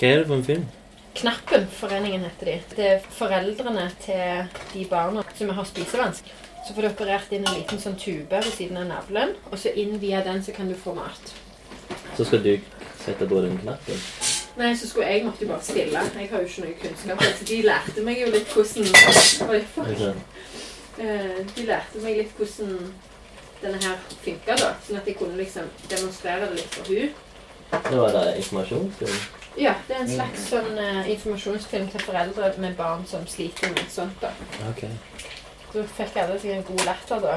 Hva er det for en film? Knappen-foreningen heter de. Det er foreldrene til de barna som har spisevansk. Så får du operert inn en liten sånn tube ved siden av navlen, og så inn via den så kan du få mat. Så skal du sette på den knappen. Nei, så skulle jeg måtte jo bare stille. Jeg har jo ikke noe kunnskap. Så de lærte meg jo litt hvordan Oi, fuck. Eh, De lærte meg litt hvordan denne her funka, da. Sånn at jeg kunne liksom demonstrere det litt for hun. Det var det informasjonsfilm. Ja, det er en slags sånn uh, informasjonsfilm til foreldre med barn som sliter med sånt, da. Ok. Så fikk alle seg en god latter, da.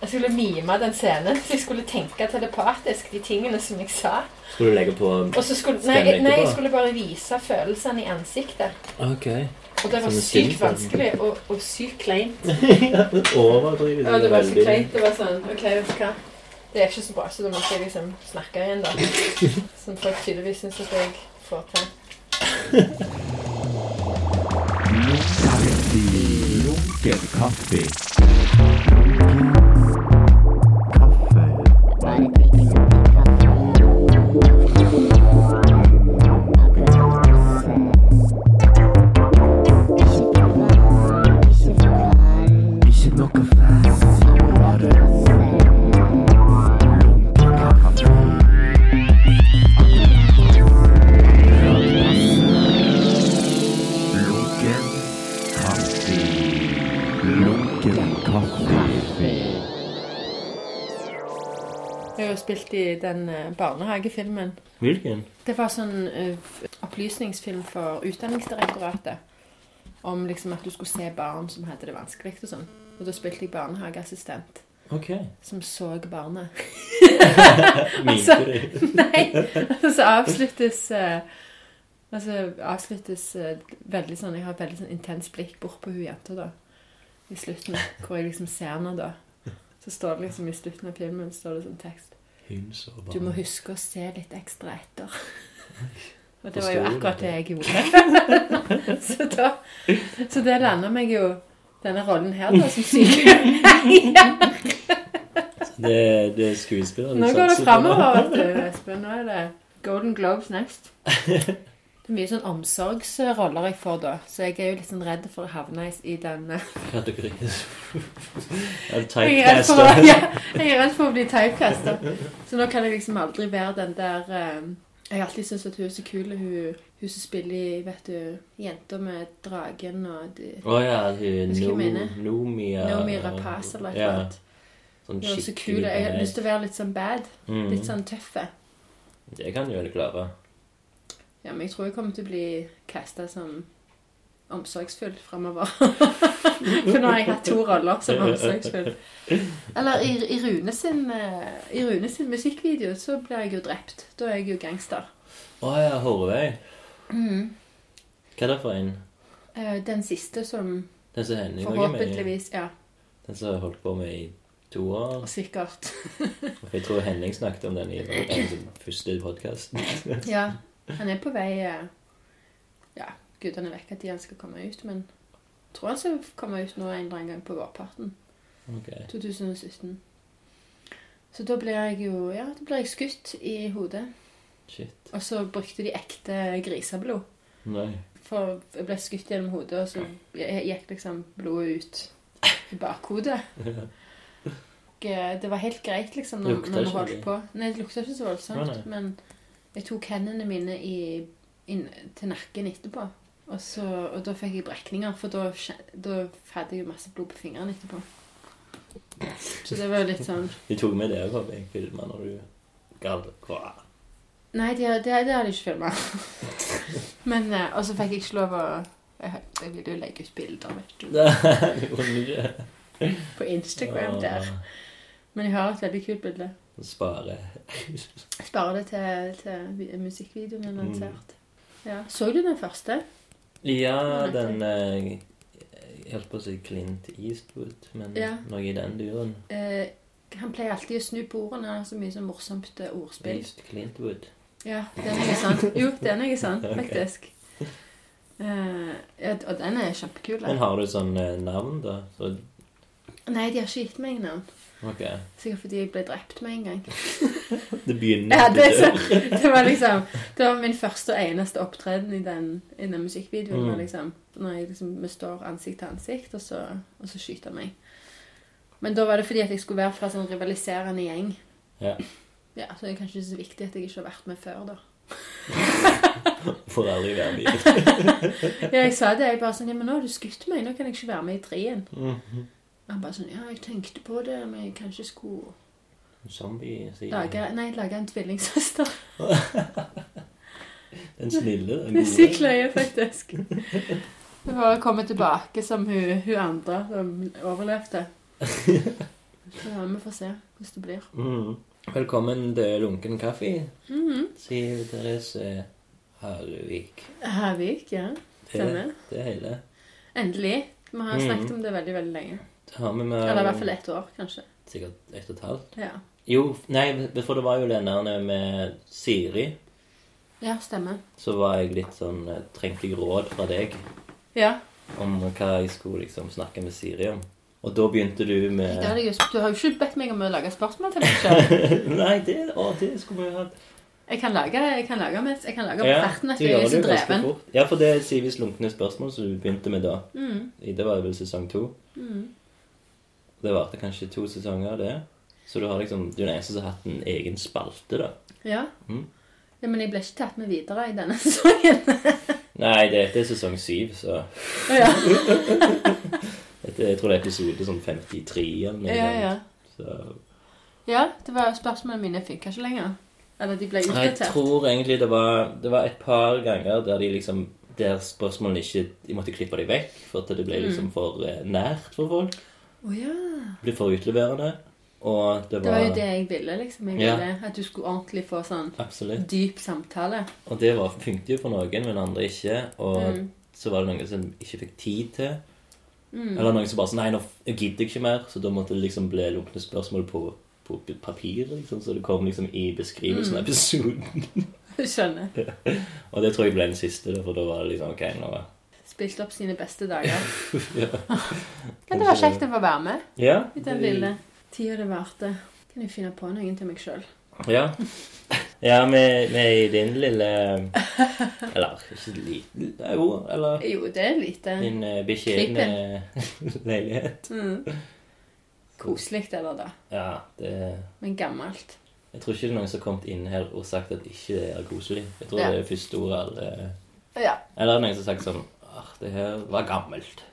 Jeg skulle mime den scenen, så jeg skulle tenke telepatisk de tingene som jeg sa. Skulle du legge på skulle, nei, nei, jeg skulle bare vise følelsene i ansiktet. Ok. Og det var sykt vanskelig og, og sykt kleint. Overdrivet. Ja, det var så kleint. Det var sånn OK, vet du hva. Det er ikke så bra, så da måtte jeg liksom snakke igjen, da. Som folk tydeligvis syns at jeg får til. Lunken kaffe. Kaffe. Jo spilt i den eh, barnehagefilmen. Hvilken? Det var sånn eh, opplysningsfilm for Utdanningsdirektoratet. Om liksom at du skulle se barn som hadde det vanskelig og sånn. Og da spilte jeg barnehageassistent Ok. som så barnet. altså? Nei! Og så avsluttes uh, Altså avsluttes uh, veldig sånn Jeg har et veldig sånn intens blikk bort på hun jenta da. I slutten. Hvor jeg liksom ser henne da. Så står det liksom i slutten av filmen står det sånn tekst. Hun og bare. Du må huske å se litt ekstra etter. Og det var jo akkurat det jeg gjorde. så, da, så det lander meg jo denne rollen her da, som sykepleier. Det, det er skuespiller. du Nå går det framover, vet du, Espen. Nå er det Golden Globes next. Mye sånn omsorgsroller jeg får da, så jeg er jo litt sånn redd for å havne i- den eh, Jeg er redd for, å- ja, jeg er redd for å bli typecasta. Så nå kan jeg liksom aldri være den der eh, Jeg har alltid syntes at hun er så kul, hun, hun som spiller i vet du, 'Jenta med dragen' og de, oh, ja, hun no? Nomia Naomi Rapaz eller noe sånt. sånn er så skikkelig kul. Jeg har lyst til å være litt sånn bad. Mm. Litt sånn tøffe. Det kan du vel klare. Ja, men jeg tror jeg kommer til å bli casta som omsorgsfull framover. For nå har jeg hatt to roller som omsorgsfull. Eller i, i, Rune sin, eh, i Rune sin musikkvideo så blir jeg jo drept. Da er jeg jo gangster. Å ja, Horvei. Mm. Hva er det for en? Eh, Den siste som Den som hender forhåpentligvis Ja, Den som har holdt på med i to år? sikkert. Jeg tror Henning snakket om den i den første podkasten. Ja, han er på vei eh, Ja, gudene vet at han skal komme ut, men jeg tror han skal komme ut nå en eller annen gang på vårparten. Ok. 2017. Så da blir jeg jo Ja, da blir jeg skutt i hodet. Shit. Og så brukte de ekte griseblod. Nei. For jeg ble skutt gjennom hodet, og så gikk liksom blodet ut i bakhodet. Og eh, det var helt greit, liksom, når, når vi holdt på. Nei, det lukta ikke så Nei, voldsomt, nei. men jeg tok hendene mine i, inn, til nakken etterpå. Og, så, og da fikk jeg brekninger, for da, da hadde jeg masse blod på fingrene etterpå. Så det var jo litt sånn De tok med det òg, jeg filma når du gadd? Nei, det, det, det har de ikke filma. Men eh, Og så fikk jeg ikke lov å Jeg, jeg ville jo legge ut bilder vet du, på Instagram der. Men jeg har et veldig kult bilde. Spare. Jeg det til, til musikkvideoen er Mm. lansert. Ja. Så du den første? Ja, den eh, Jeg holdt på å si Clint Eastwood, men Ja. noe i den duren. Eh, han pleier alltid å snu på ordene. Han har så mye sånn morsomt eh, ordspill. East Clintwood. Ja, den er sånn. Jo, den er sånn, sant, faktisk. Eh, ja, og den er kjempekul. Men har du sånn eh, navn, da? Så, Nei, de har ikke gitt meg navn. Ok. Sikkert fordi jeg ble drept med en gang. Det begynner Ja, det, så, det var liksom Det var min første og eneste opptreden i den, i den musikkvideoen. Mm. Liksom, når jeg liksom, vi står ansikt til ansikt, og så, og så skyter han meg. Men da var det fordi at jeg skulle være fra sånn rivaliserende gjeng. Ja. Ja, Så det er kanskje ikke så viktig at jeg ikke har vært med før, da. Får aldri være med. Ja, jeg sa det. Jeg bare sånn Ja, men nå har du skutt meg. Nå kan jeg ikke være med i treen. Mhm. Han bare sånn Ja, jeg tenkte på det, men jeg kanskje skulle Zombie, sier lage Nei, lage en tvillingsøster. Den snille, den gode. sykt løye, faktisk. Hun bare komme tilbake som hun, hun andre som overlevde. Så ja, vi får se hvordan det blir. Mm. Velkommen til Lunken kaffe, Mhm. sier Therese Harvik. Harvik, ja. Stemmer. det det hele. Endelig. Vi har snakket snakket om det veldig, veldig lenge. Det har vi med Eller i hvert fall ett år, kanskje. Sikkert ett og et halvt. Ja, Jo, nei, for det var jo den der med Siri. ja stemmer. Så var jeg litt sånn eh, Trengte jeg råd fra deg Ja. om hva jeg skulle liksom snakke med Siri om. Og da begynte du med Det hadde jeg jo, du har jo ikke bedt meg om å lage spørsmål til deg selv. Nei, det, å, det skulle vi hatt. Jeg kan lage, jeg kan lage, mens, jeg kan lage Ja, ferten du etter jeg gjør er det så jo ganske dreven. fort. Ja, for det er Sivis lunkne spørsmål som du begynte med da. Mm, Det var vel sesong to. mm. Det varte kanskje to sesonger, det. Så du har liksom, du er den eneste som har hatt en egen spalte, da. Ja. Mm. ja. Men jeg ble ikke tatt med videre i denne sesongen. Nei, det, det er sesong syv, så ja, dette, Jeg tror det er episode sånn 53 eller noe. ja, ja. Så Ja, det var spørsmålene mine fikk ikke lenger. Eller de ble Jeg tror egentlig det var, det var et par ganger der de liksom der spørsmålene ikke De måtte klippe dem vekk, for at det ble liksom for eh, nært for folk. Å ja. Ble for utleverende. Og det var, Det var jo det jeg ville, liksom. Jeg Ja. ville At du skulle ordentlig få sånn Absolutt. dyp samtale. Og det var, funket jo for noen, men andre ikke. Og Mm. så var det noen som ikke fikk tid til. Mm. Eller noen som bare sånn Nei, nå gidder jeg ikke mer. Så da måtte det liksom bli lunkne spørsmål på, på papir, liksom. Så det kom liksom i beskrivelsen Mm. av episoden. Skjønner. Og det tror jeg ble den siste, for da var det liksom OK, nå Spilt opp sine beste dager. ja. Men det var kjekt å få være med Ja. i den det- lille tida det varte. Kan jeg finne på noen til meg sjøl. Ja. Ja, med, med din lille Eller ikke liten Jo, eller Jo, det er lite din uh, beskjedne leilighet. mm. Koselig, det der, da. Ja, det Men gammelt. Jeg tror ikke det er noen som har kommet inn her og sagt at ikke det er koselig. Jeg tror Ja. det er første ordet alle Ja. Eller noen som har sagt sånn det her var gammelt.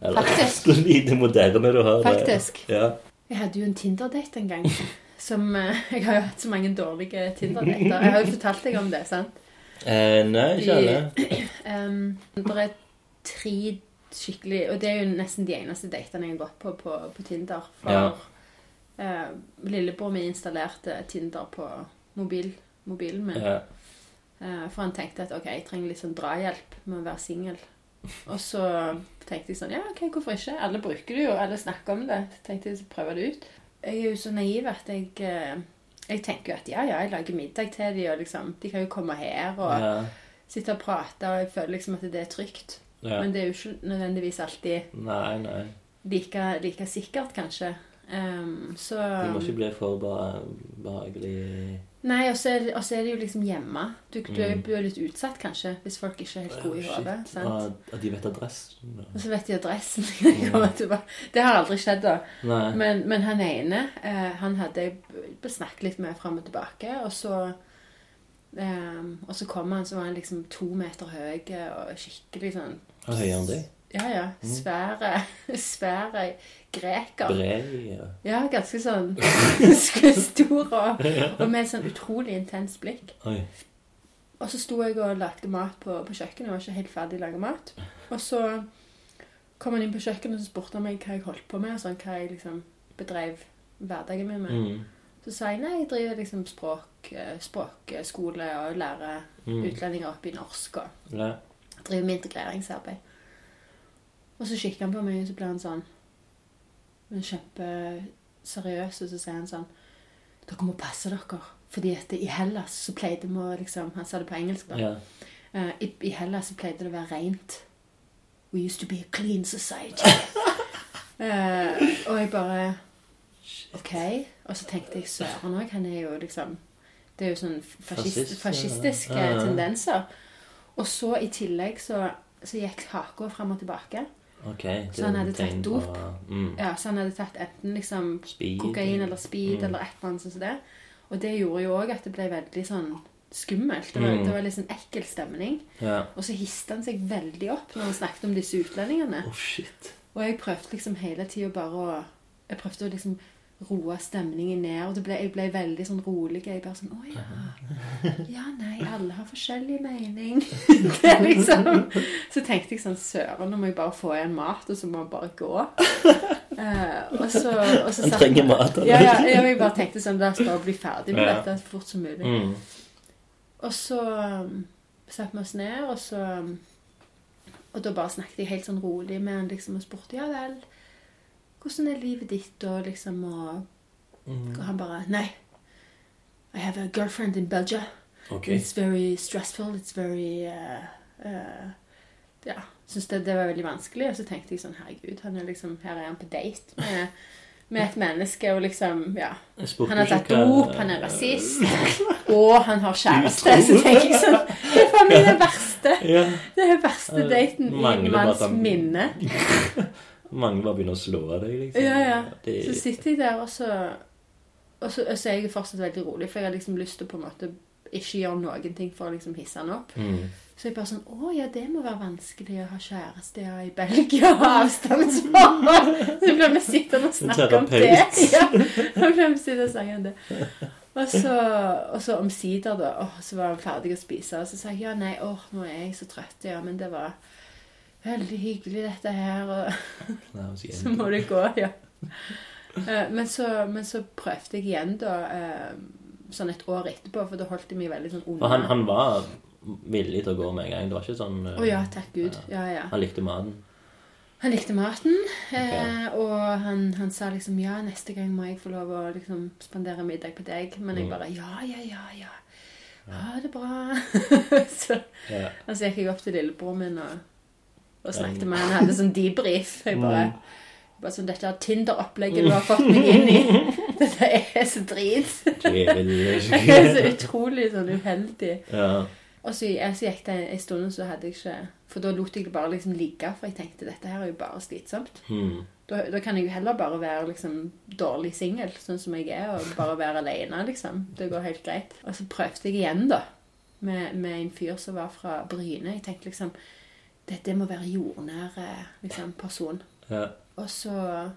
Eller Faktisk. lite moderne du har det. Faktisk. Ja. Jeg hadde jo en Tinder-date en gang. Som eh, Jeg har jo hatt så mange dårlige Tinder-dater. Jeg har jo fortalt deg om det, sant? Eh, nei, ikke alle. Um, det er tre skikkelig Og det er jo nesten de eneste datene jeg har gått på på, på Tinder. For Ja. uh, lillebror min installerte Tinder på mobil, mobilen min. Ja. Uh, for han tenkte at ok, jeg trenger litt sånn drahjelp med å være singel. Og så tenkte jeg sånn Ja, ok, hvorfor ikke? Alle bruker det jo, alle snakker om det. Så tenkte jeg så prøve det ut. Jeg er jo så naiv at jeg eh, Jeg tenker jo at ja, ja, jeg lager middag til dem, og liksom De kan jo komme her og Ja. sitte og prate, og jeg føler liksom at det er trygt. ja. Men det er jo ikke nødvendigvis alltid Nei, nei. like, like sikkert, kanskje. Um, så Du må ikke bli for behagelig Nei, og så er, er det jo liksom hjemme. Du, du er Mm. jo litt utsatt, kanskje, hvis folk ikke er helt gode i hodet. At de vet adressen. Og så vet de adressen. Det har aldri skjedd, da. Men, men han ene, eh, han hadde jeg snakket litt med fram og tilbake, og så Um, Og så kom han, så var han liksom to meter høy og skikkelig sånn Høyere enn deg? Ja, ja. Svære, svære greker. Brei, Ja. Ja, ganske sånn stor og, og med sånn utrolig intenst blikk. Oi. Og så sto jeg og lagde mat på, på kjøkkenet. Jeg var ikke helt ferdig å lage mat. Og så kom han inn på kjøkkenet og spurte han meg hva jeg holdt på med, og sånn, hva jeg liksom bedrev hverdagen min med. Mm. Så sa jeg nei, jeg driver liksom språk, eh, språkskole og lærer Mm. utlendinger opp i norsk og Ja. driver med integreringsarbeid. Og så kikker han på meg, og så blir han sånn men kjempeseriøs, og så sier han sånn Dere må passe dere. Fordi at i Hellas så pleide vi å liksom Han sa det på engelsk, da. Yeah. I, I Hellas så pleide det å være rent. We used to be a clean society. uh, og jeg bare OK. Og så tenkte jeg søren òg, han er jo liksom Det er jo sånn fascist, Fascist, fascistiske tendenser. Og så i tillegg så, så gikk haka fram og tilbake. Ok. Så han hadde tatt dop? Mm. Ja, Så han hadde tatt enten liksom Speed. kokain eller speed Mm. eller et eller annet sånt som det. Og det gjorde jo òg at det ble veldig sånn skummelt. Det var, Mm. det var litt sånn ekkel stemning. Ja. Og så hista han seg veldig opp når han snakket om disse utlendingene. Oh, shit. Og jeg prøvde liksom hele tida bare å Jeg prøvde å liksom roe stemningen ned. Og det ble, jeg ble veldig sånn rolig. Jeg bare sånn Å ja. Ja, nei, alle har forskjellig mening. Det liksom Så tenkte jeg sånn Søren, nå må jeg bare få igjen mat, og så må jeg bare gå. Uh, og så, og så Han trenger mat. Ja, ja, ja, jeg bare tenkte sånn La oss bare bli ferdig med Ja. dette så fort som mulig. Mm. Og så um, satte vi oss ned, og så um, Og da bare snakket jeg helt sånn rolig med han liksom, og spurte ja vel, hvordan er livet ditt, og liksom og, Mm. og han bare Nei. I have a girlfriend in Belgia. Okay. It's very stressful. It's very uh, uh, Ja. Syns det, det var veldig vanskelig. Og så tenkte jeg sånn Herregud, han er liksom, her er han på date med, med et menneske, og liksom Ja. Han har tatt dop, han er rasist, og han har kjæreste. Så tenker jeg sånn Det er faen meg det verste. Det er den verste daten i en manns han- minne. Mange bare begynner å slå av deg, liksom. Ja, ja. Det, Så sitter jeg der, og så Og så, og så er jeg fortsatt veldig rolig, for jeg har liksom lyst til å på en måte ikke gjøre noen ting for å liksom hisse han opp. mm. Så jeg bare sånn Å ja, det må være vanskelig å ha kjæreste ja, i Belgia og avstandsforhold. Så ble vi sittende og snakke om det. Ja, så ble vi sittende og snakke om det. Og så, og så omsider, da. Åh, så var han ferdig å spise. Og så sa jeg ja, nei, åh, nå er jeg så trøtt. Ja, men det var veldig hyggelig, dette her. Og Nei, så må det gå, ja. Eh, Men så, men så prøvde jeg igjen, da, eh, sånn et år etterpå, for da holdt jeg meg veldig sånn unna. Han, han var villig til å gå med en gang. Det var ikke sånn Å oh, ja, takk Gud. Ja, ja. Han likte maten. Han likte maten, okay. og han, han sa liksom ja, neste gang må jeg få lov å liksom spandere middag på deg. Men jeg Mm. bare ja, ja, ja, ja. Ha det bra. så Ja. altså, gikk jeg opp til lillebroren min og, og snakket med han. hadde sånn debrief. Jeg bare, Mm. bare sånn, Dette Tinder-opplegget du har fått meg inn i, dette er så drit. Jeg er så utrolig sånn uheldig. Ja. Og så, så gikk det en stund, og så hadde jeg ikke For da lot jeg det bare liksom ligge, for jeg tenkte dette her er jo bare slitsomt. Mm. Da, da kan jeg jo heller bare være liksom dårlig singel, sånn som jeg er, og bare være alene, liksom. Det går helt greit. Og så prøvde jeg igjen, da, med, med en fyr som var fra Bryne. Jeg tenkte liksom Dette må være jordnær eh, liksom, person. ja. Og så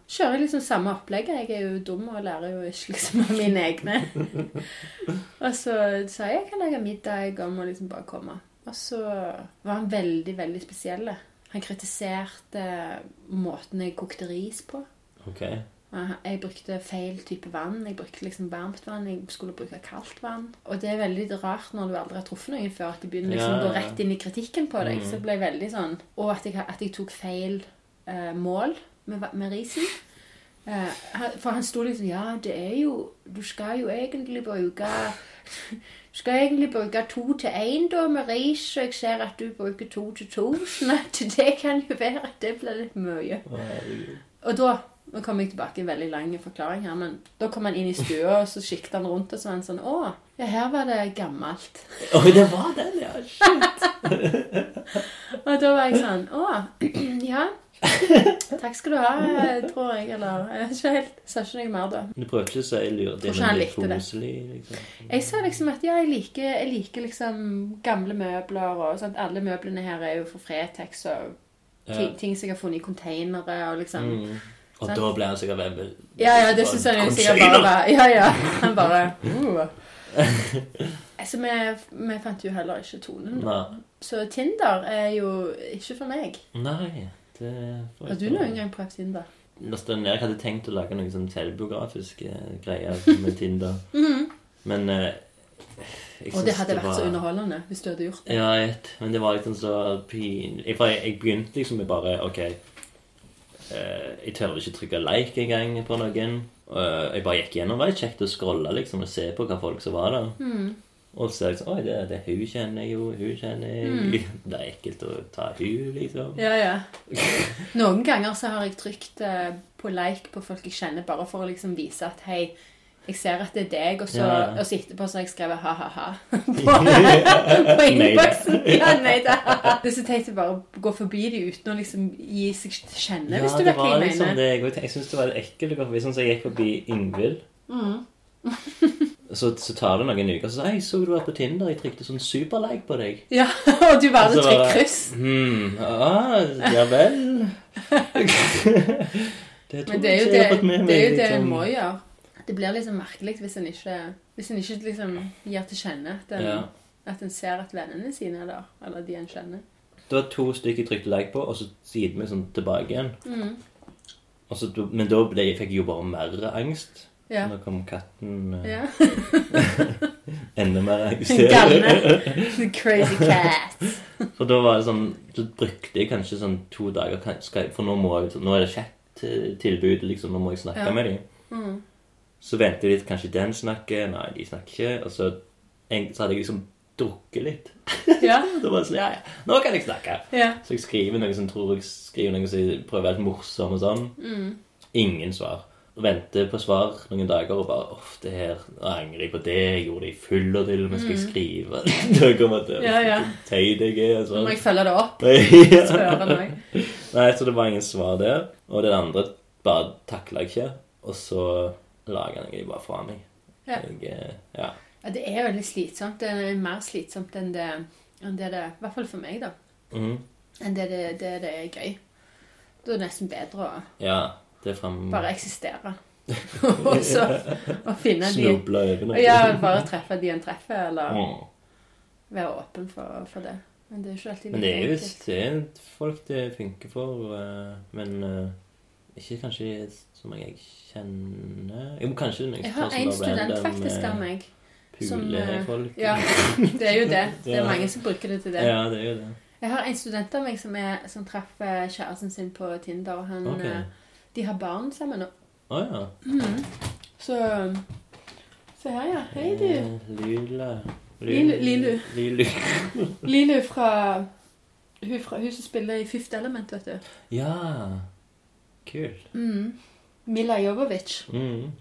kjører jeg liksom samme opplegget. Jeg er jo dum og lærer jo ikke liksom av mine egne. og så sa jeg jeg kan lage middag om må liksom bare komme. Og så var han veldig, veldig spesiell. Han kritiserte måten jeg kokte ris på. Ok. Jeg brukte feil type vann. Jeg brukte liksom varmt vann. Jeg skulle bruke kaldt vann. Og det er veldig rart når du aldri har truffet noen før, at de begynner liksom Ja, å gå rett inn i kritikken på deg. Mm. Så det ble veldig sånn Og at jeg, at jeg tok feil eh, mål med, med risen. Eh, for han sto liksom Ja, det er jo Du skal jo egentlig bruke Du skal egentlig bruke to til én da med ris, og jeg ser at du bruker to til to. Sånn at det kan jo være at det blir litt mye. Og da nå kommer jeg tilbake en veldig lang forklaring her, men da kom han inn i stua, og så sikta han rundt, og så var han sånn Å, ja, her var det gammelt. Oi, det var den, ja. Shit. Og da var jeg sånn Å, ja. Takk skal du ha, tror jeg. Eller Jeg vet ikke helt. Sa ikke noe mer da. Du prøvde ikke å si lure det, likte det. koselig, liksom. Jeg sa liksom at ja, jeg liker, jeg liker liksom gamle møbler og sånt. Alle møblene her er jo fra Fretex og Ja. ting, ting som jeg har funnet i containere og liksom Mm. Og da ble han sikkert veldig Ja, ja, det syns han sikkert bare var Ja, ja. Han bare uh. Altså, vi, vi fant jo heller ikke tonen. Nei. Så Tinder er jo ikke for meg. Nei, det får Har du noen gang prøvd Tinder? Lasten ned. Jeg hadde tenkt å lage noen sånn selvbiografiske greier med Tinder. Men eh, Og det hadde vært var- så underholdende hvis du hadde gjort det. Ja. Men det var liksom så pinlig jeg, jeg begynte liksom med bare OK Jeg tør ikke trykke like engang på noen. Og jeg bare gikk gjennom. Det var kjekt å scrolle liksom og se på hva folk som var der. Mm. Og så er jeg sånn Oi, det, det hun kjenner jeg jo, hun kjenner jeg Det er ekkelt å ta hun, liksom. Ja, ja. Noen ganger så har jeg trykt eh, på like på folk jeg kjenner, bare for å liksom vise at hei, jeg ser at det er deg, og så, Ja. og så etterpå så har jeg skrevet ha-ha-ha på, på innboksen. Ja, nei da. Det er så teit å bare gå forbi de uten å liksom gi seg til kjenne, hvis du det vet hva var jeg liksom mener. det. Jeg, jeg syns det var ekkelt å gå forbi. Sånn som jeg gikk forbi Ingvild. Mm. Så, så tar det noen uker, så sier jeg, så du var på Tinder, jeg trykte sånn superlike på deg. Ja, og du bare så trykker kryss. Hmm, ah, ja vel. det tror jeg ikke jeg har fått med meg. det, er jo det en liksom. må gjøre. Det blir liksom merkelig hvis en ikke, hvis en ikke liksom gir til kjenne at en, Ja. at en ser at vennene sine er der, eller de en kjenner. Det var to stykker jeg trykte like på, og så gitt meg sånn tilbake igjen. Mm. Og så, men da ble, fikk jeg jo bare mer angst. Ja. Nå kom katten eh, ja. enda mer angst. Galne. Crazy cat. For da var det sånn Så brukte jeg kanskje sånn to dager kan- skal jeg- For nå, må jeg, nå er det chat-tilbud, liksom. Nå må jeg snakke Ja. med dem. Mm. Så venter jeg litt, kanskje den snakker. Nei, de snakker ikke. Og så, en, så hadde jeg liksom drukket litt. Ja. Da var det sånn, ja, ja, nå kan jeg snakke. ja. Så jeg skriver noe som tror jeg skriver noe som jeg prøver å være litt morsom og sånn. Mm. Ingen svar. Venter på svar noen dager og bare Uff, det her Nå angrer jeg på det. Jeg gjorde det i fylla til men. Skal jeg skrive? Da kommer det Mm. Ja, ja. teit jeg er Nå må sånn. jeg følge det opp. Ja. Spørre meg. Nei, så det var ingen svar der. Og det andre bare takla jeg ikke. Og så laga noe de bare fra meg. Ja. Jeg, eh, ja. Ja, det er veldig slitsomt. Det er mer slitsomt enn det, enn det det I hvert fall for meg, da. Mhm. Enn det det, det, det er gøy. Da er det nesten bedre å ja. Det er bare eksistere. og så å finne Snuble over noe. Ja, bare treffe de en treffer, eller Mm. være åpen for, for det. Men det er jo ikke alltid Men det er jo visst er folk det funker for. eh, Men eh, ikke kanskje så mange jeg kjenner Jo, kanskje noen Jeg har én en student faktisk av eh, meg. som, eh, Pulefolk. Ja, det er jo det. Det er mange som bruker det til det. Ja, det er jo det. Jeg har en student av meg som, er, som traff kjæresten sin på Tinder. og Han, Ok. eh, De har barn sammen nå. Å ja. Så Se her, ja. Hei, du. Lila Lilu- Lilu. Lilu. Lilu fra hun, fra hun som spiller i Fifth Element, vet du. Ja. Kul. Mm. Mila Jovovic. Mm.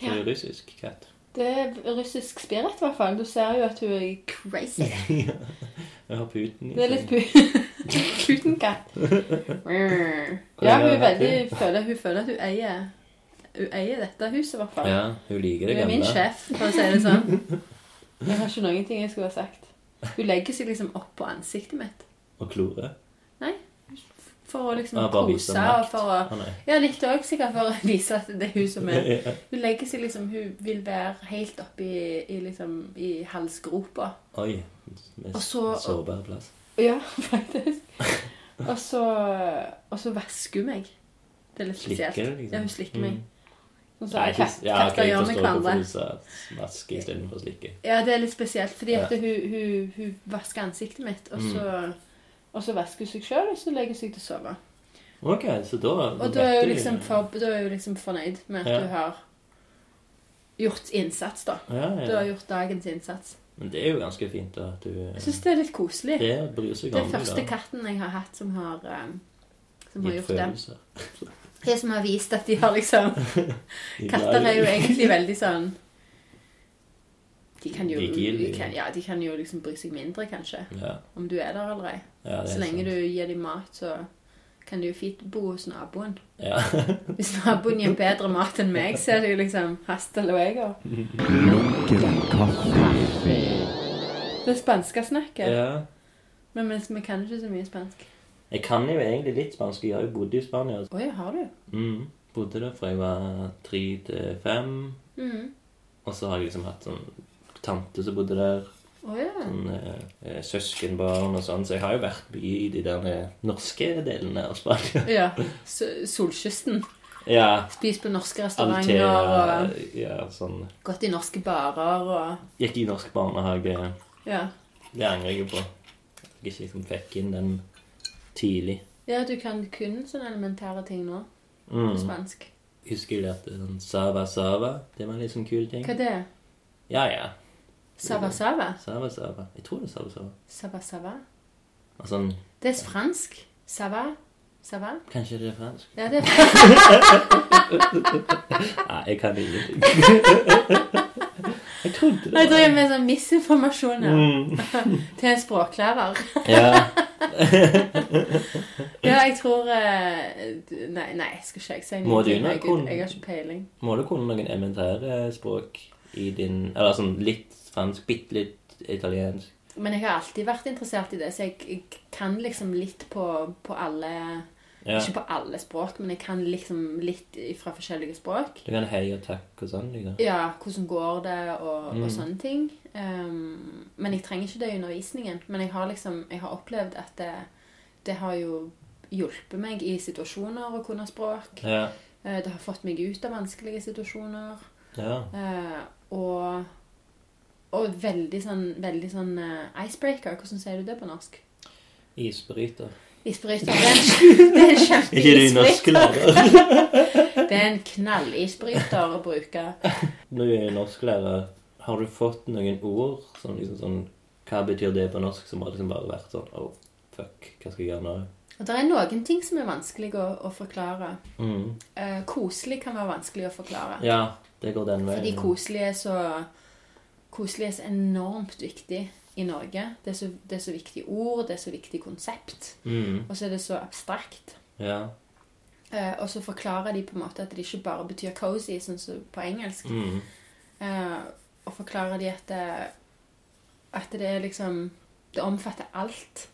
Det er russisk katt. Det er russisk spirit, i hvert fall. Du ser jo at hun er crazy. Jeg har puten i Det er litt pu putenkatt. Ja, hun, veldig, føler, hun føler at hun eier, hun eier dette huset, i hvert fall. Ja, hun liker det Hun er min sjef, for å si det sånn. Jeg har ikke noen ting jeg skulle ha sagt. Hun legger seg liksom opp på ansiktet mitt. Og klore. For å liksom Ja, kose og for å. Ja, litt òg sikkert for å vise at det er hun som er Ja. Hun legger seg liksom Hun vil være helt oppi i, liksom, i halsgropa. Oi. Og så- sårbar plass. Ja, faktisk. Og så, og så vasker hun meg. Det er litt spesielt. Slikker liksom? Ja, hun slikker meg. Sånn som Nei, ikke, katt, ja, okay, katter gjør med hverandre. vaske istedenfor slikke. Ja, det er litt spesielt, fordi at hun, hun, hun vasker ansiktet mitt, og så, og så vasker hun seg sjøl, og så legger hun seg til å sove. Ok, så da Og da er hun liksom, for, da er hun liksom fornøyd med at Ja. du har gjort innsats, da. Ja, Du har gjort dagens innsats. Men det er jo ganske fint da, at du Jeg syns det er litt koselig. Det det bryr seg er om deg, første da. katten jeg har hatt som har, um, som har gjort det. følelser. Det som har vist at de har liksom Katter er jo egentlig veldig sånn De kan jo, Likegyldige. de kan, ja, de kan jo liksom bry seg mindre, kanskje, Ja, om du er der eller ei. ja Så lenge sant. du gir dem mat, så kan du jo fint bo hos naboen. Ja. Hvis naboen gir bedre mat enn meg, så er det jo liksom hasta luego. Det spanske snakket. ja. Men mens vi kan ikke så mye spansk. Jeg kan jo egentlig litt spansk. Jeg har jo bodd i Spania. Oi, har du? Mm. Bodde der fra jeg var tre til fem. Mm. Og så har jeg liksom hatt sånn tante som bodde der. Oh, ja. Sånn, eh, søskenbarn og sånn. Så jeg har jo vært mye i de der eh, norske delene av Spania. ja. Solkysten. Ja. Spist på norske restauranter Altea og Ja, sånn gått i norske barer og Gikk i norsk barnehage. Ja. Det angrer jeg på. Jeg ikke liksom fikk inn den tidlig. Ja, du kan kun sånne elementære ting nå på Mm. spansk. Husker jeg lærte sånn Sava Sava. Det var en litt sånn kul ting. Hva er det? Ja, ja. Sava sava? Sava Sava. Jeg tror det er Sava Sava. Sava sava? Altså, Det er fransk. Sava. Sava? Kanskje det er fransk? Ja, det er fransk. Nei, jeg kan ingenting. jeg trodde det Jeg driver med sånn misinformasjon. Mm. Til en språklærer. Ja. Ja, jeg tror eh, Nei, nei, skal ikke jeg si noe? Må du Nei, nok Gud, kunne- Jeg har ikke peiling. Må du kunne noen elementære språk i din Eller sånn litt fransk, bitte litt italiensk? Men jeg har alltid vært interessert i det, så jeg, jeg kan liksom litt på, på alle Ja. Ikke på alle språk, men jeg kan liksom litt fra forskjellige språk. Du kan hei og takk og sånn, liksom. Ja, hvordan går det, og, Mm. og sånne ting. Um, men jeg trenger ikke det i undervisningen. Men jeg har liksom Jeg har opplevd at det, det har jo hjulpet meg i situasjoner å kunne språk. Ja. Eh, Det har fått meg ut av vanskelige situasjoner. ja. Eh, og og veldig sånn, veldig sånn uh, icebreaker. Hvordan sier du det på norsk? Isbryter. Isbryter. Det er en, det er en Ikke de norske norsklærer? Det er en knallisbryter å bruke. Når du er norsklærer, har du fått noen ord som liksom sånn Hva betyr det på norsk? Som har liksom bare vært sånn Oh, fuck, hva skal jeg gjøre nå? Og det er noen ting som er vanskelig å, å forklare. Mm. Eh, koselig kan være vanskelig å forklare. Ja, det går den veien. Fordi koselig er så Koselig er så enormt viktig i Norge. Det er så, det er så viktig ord, det er så viktig konsept. Mm. Og så er det så abstrakt. Ja. Eh, og så forklarer de på en måte at det ikke bare betyr cozy, sånn som på engelsk. Mm. Eh, og forklarer de at det, at det er liksom Det omfatter alt.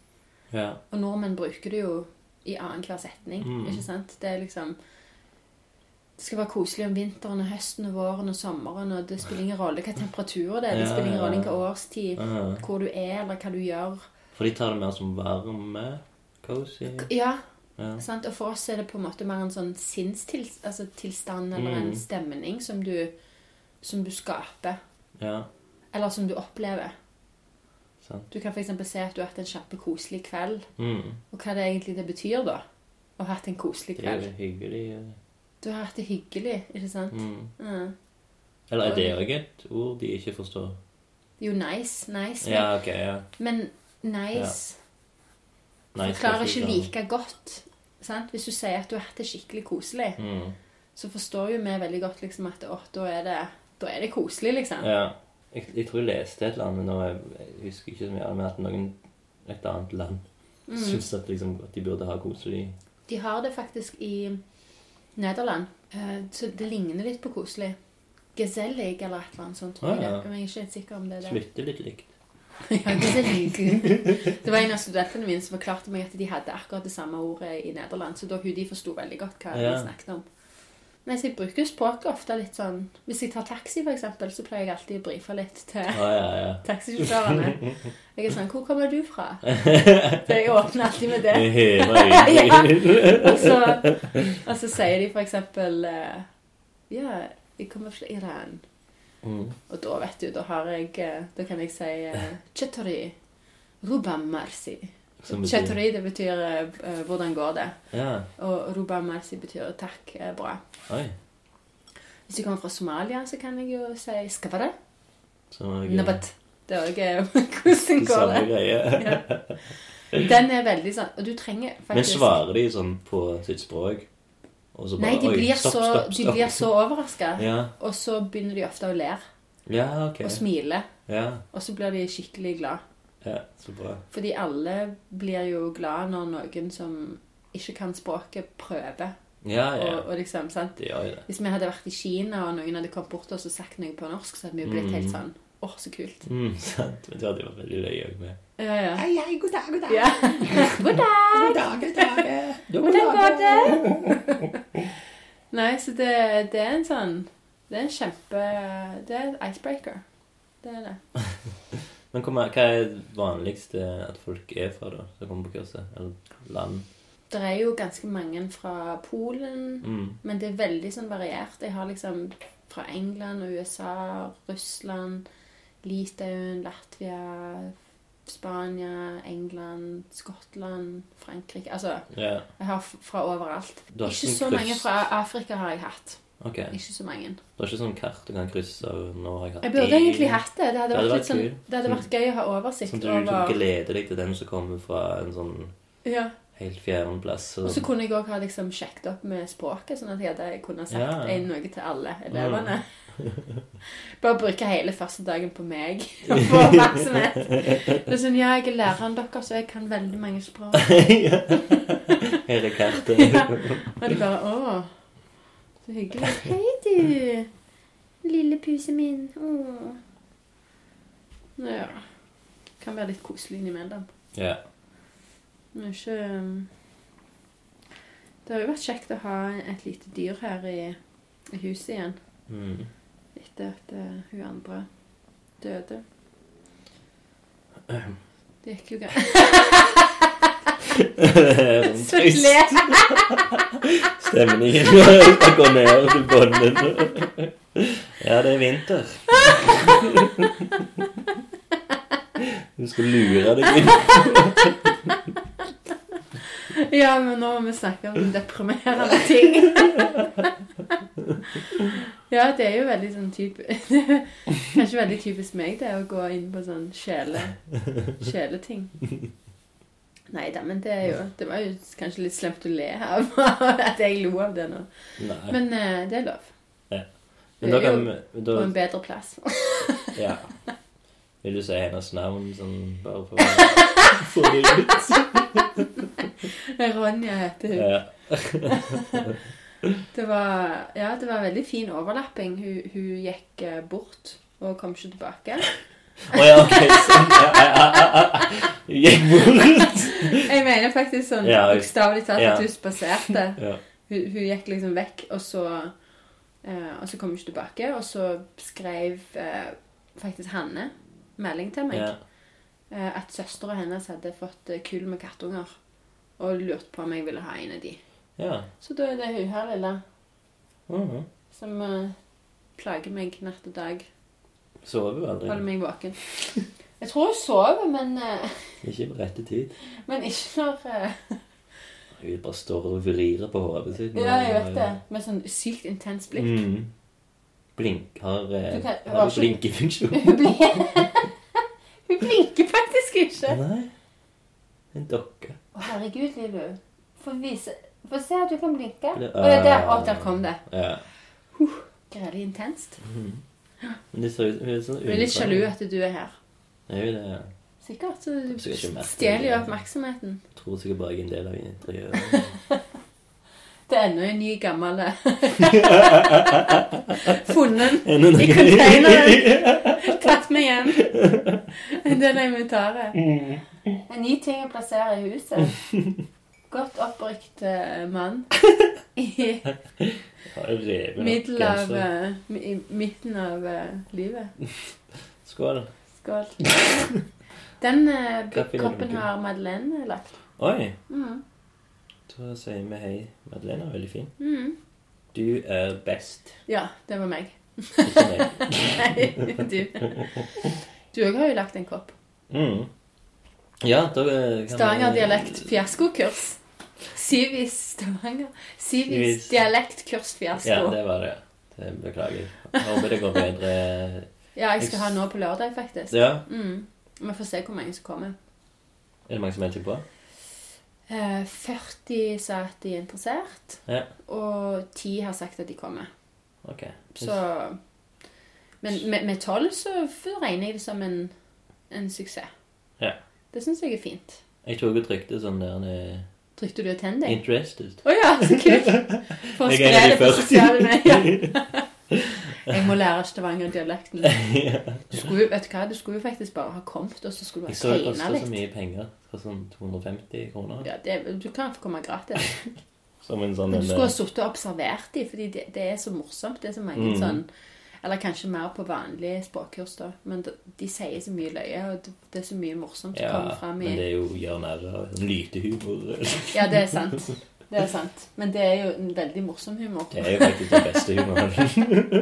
Ja. Og nordmenn bruker det jo i annenhver setning. Mm. Ikke sant? Det er liksom Det skal være koselig om vinteren og høsten og våren og sommeren, og det spiller ingen rolle hva temperatur det er. Det Ja, spiller ingen rolle hva årstid, hvor du er, eller hva du gjør. For de tar det mer som varme. Cozy. Ja, Ja. sant? Og for oss er det på en måte mer en sånn sinnstilstand altså eller en Mm. stemning som du, som du skaper. ja. Eller som du opplever. Sant. Du kan f.eks. se at du har hatt en kjempekoselig kveld. Mm. Og hva det egentlig det betyr, da? Å ha hatt en koselig kveld. Det er hyggelig. eh. Du har hatt det hyggelig, ikke sant? Mm. Ja. Eller er det òg et ord de ikke forstår? Jo, nice. Nice. Men, Ja, ok, ja. men nice Nice, forklarer er ikke like godt. Sant? Hvis du sier at du har hatt det skikkelig koselig. Mm. så forstår jo vi veldig godt liksom at å, da, er det, da er det koselig, liksom. Ja. Jeg, jeg tror jeg leste et eller annet nå, jeg, jeg husker ikke så mye, men at noen et annet land Mm. syns at, liksom, at de burde ha koselig De har det faktisk i Nederland. Eh, Så det ligner litt på koselig. Gesellig eller et eller annet sånt. tror jeg Ah, ja. Men jeg er ikke helt sikker om det er det. Slutter litt likt. Ja, gesellig. Det var en av studentene mine som forklarte meg at de hadde akkurat det samme ordet i Nederland. Så da hun de forsto veldig godt hva Ja. de snakket om. Så jeg bruker språket ofte litt sånn Hvis jeg tar taxi, eksempel, så pleier jeg alltid å brife litt til ah, ja, ja. taxisjåførene. Jeg er sånn 'Hvor kommer du fra?' Så jeg åpner alltid med det. ja. Og så, og så sier de eksempel eh, Ja, jeg kommer fra Iran. Mm. Og da vet du, da har jeg eh, Da kan jeg si Chetori ruba marsi. Chetori, det betyr eh, 'hvordan går det?' Ja. Og ruba marsi betyr 'takk, eh, bra'. Oi. Hvis du kommer fra Somalia, så kan jeg jo si 'skavare'. Nabat. Det er òg Hvordan går Samme det? greie. Ja. Den er veldig sånn Og du trenger Men svarer de sånn på sitt språk? Så Nei, de blir, stopp, så, stopp, de blir så overraska. Ja, Og så begynner de ofte å le ja okay. og smile. Ja, Og så blir de skikkelig glad. Ja, så bra. Fordi alle blir jo glad når noen som ikke kan språket, prøver. Ja, ja. Og, og liksom, sant? Det gjør det. Hvis vi hadde vært i Kina, og noen hadde kommet bort til oss og sagt noe på norsk, så hadde vi jo blitt helt sånn Åh, så kult. Mm, sant. Men du hadde jo vært veldig løye òg med. Ja, ja. Hei, hei, god dag, god dag. ja. God dag! God dag, god dag. Hvordan går det? Nei, så det, det er en sånn Det er en kjempe Det er en icebreaker. Det er det. Men hva, er det vanligste at folk er fra, da? Som kommer på kurset? Eller land? Det er jo ganske mange fra Polen, Mm. men det er veldig sånn variert. Jeg har liksom fra England og USA, Russland, Litauen, Latvia, Spania, England, Skottland, Frankrike Altså, yeah. jeg har fra overalt. Ikke ikke så mange fra Afrika har jeg hatt. Ok. Ikke så mange. Det er ikke sånn kart du kan krysse av nå har jeg hatt Jeg burde en. egentlig hatt det. Det hadde vært, det litt sånn, det hadde vært gøy å ha oversikt Sånn du over gleder deg til den som kommer fra en sånn ja. helt fjern plass. Og så kunne jeg òg ha liksom sjekket opp med språket, sånn at jeg hadde kunne sagt Ja. en noe til alle elevene. Bare bruke hele første dagen på meg og få oppmerksomhet. Det er sånn, ja, jeg er læreren deres, så jeg kan veldig mange språk. Her er kartet. Ja. Og de bare Å, så hyggelig. Hei, du. Lille puse min. Å. Ja. Kan være litt koselig innimellom. ja. Men ikke um, Det har jo vært kjekt å ha et lite dyr her i, i huset igjen. Mm. Etter at eh, hun andre døde. Det gikk jo greit. le! stemningen skal gå ned til bunnen. Ja, det er vinter. Du skal lure deg inn. Ja, men nå må vi snakke om deprimerende ting. Ja, det er jo veldig sånn type Kanskje veldig typisk meg, det å gå inn på sånn sjele, sjeleting. Nei da, men det jo Det var jo kanskje litt slemt å le av at jeg lo av det nå. Nei. Men eh, det er lov. Men da kan vi På en bedre plass. Ja. Vil du si hennes navn sånn bare for å få det ut? Ronja heter hun. Ja. Det var, ja, det var en veldig fin overlapping. Hun, hun gikk eh, bort og kom ikke tilbake. Å ja, ok. Sånn. Gikk bort. Jeg mener faktisk sånn Ja, bokstavelig talt ja. at hun spaserte. Ja. Hun, hun gikk liksom vekk, og så, eh, og så kom hun ikke tilbake. Og så skrev eh, faktisk Hanne melding til meg Ja. eh, at søstera hennes hadde fått eh, kull med kattunger. Og lurte på om jeg ville ha en av de. ja. Så da er det hun her, lille, Mhm. som eh, plager meg natt og dag. Sover jo Holder meg våken. Jeg tror hun sover, men, eh, Ikke på rette tid. men ikke når eh, Hun bare står og vrir på hodet sitt. Ja, jeg vet det. Med sånn sykt intens blikk. Mm. Blink har, eh, Du kan- har du blinkefunksjon? Hun blir Hun blinker faktisk ikke. Nei. En dokke. Å, herregud, Lilu. Få vise Få se at du kan blinke. Det- Å, ja, der, å, der kom det. Ja. Grælig intenst. Men de ser ut hun er sånn Hun er litt sjalu at du er her. Er hun det. Ja. Sikkert. Så du Sikkert ikke merke stjeler jo det. oppmerksomheten. tror sikkert bare jeg er en del av interiøret. Det er ennå en ny, gammel eh, Funnet Enda i containeren. Tatt med hjem. En del av inventaret. En ny ting å plassere i huset. Godt opprykt eh, mann i av, eh, i midten av eh, livet. Skål. Skål. Den koppen har Madeleine lagt. Oi. Mm. Da sier vi hei. Madeleine er veldig fin. Mm. Du er best. Ja, det var meg. Ikke meg. Nei, du. Du òg har jo lagt en kopp. Mm. Ja, da eh, vi- Stavanger dialekt fiaskokurs. Syv i Stavanger. Syv i Syv i- dialektkurs fiasko. Ja, det var det. det beklager jeg. Håper det går bedre. Ja, jeg skal ha nå på lørdag, faktisk. Ja. Mm. Vi får se hvor mange som kommer. Er det mange som melder seg på? Eh, 40 sa at de er interessert, Ja. og 10 har sagt at de kommer. Ok. Så Men med, med 12 så regner jeg det som en, en suksess. Ja. Det syns jeg er fint. Jeg tok og trykte sånn der eh, Trykte du attend deg? Interested. Å ja, så kult! For å Jeg spre det på sosiale medier. Jeg må lære Stavanger-dialekten. ja. Du skulle, vet du hva, du skulle jo faktisk bare ha kommet, og så skulle du Jeg ha så det kosta så mye penger. For sånn 250 kroner. Ja, det, du kan få komme gratis. Som en sånn Men du skulle ha eh, sittet og observert dem, fordi det, det er så morsomt. Det er så mange mm. sånn Eller kanskje mer på vanlige språkkurs, da. Men de, de sier så mye løye, og det, det er så mye morsomt som Ja, kommer fram i men det er jo gjør narr av sånn lytehumor. Ja, det er sant. Det er sant. Men det er jo en veldig morsom humor. Det er jo faktisk den beste humoren.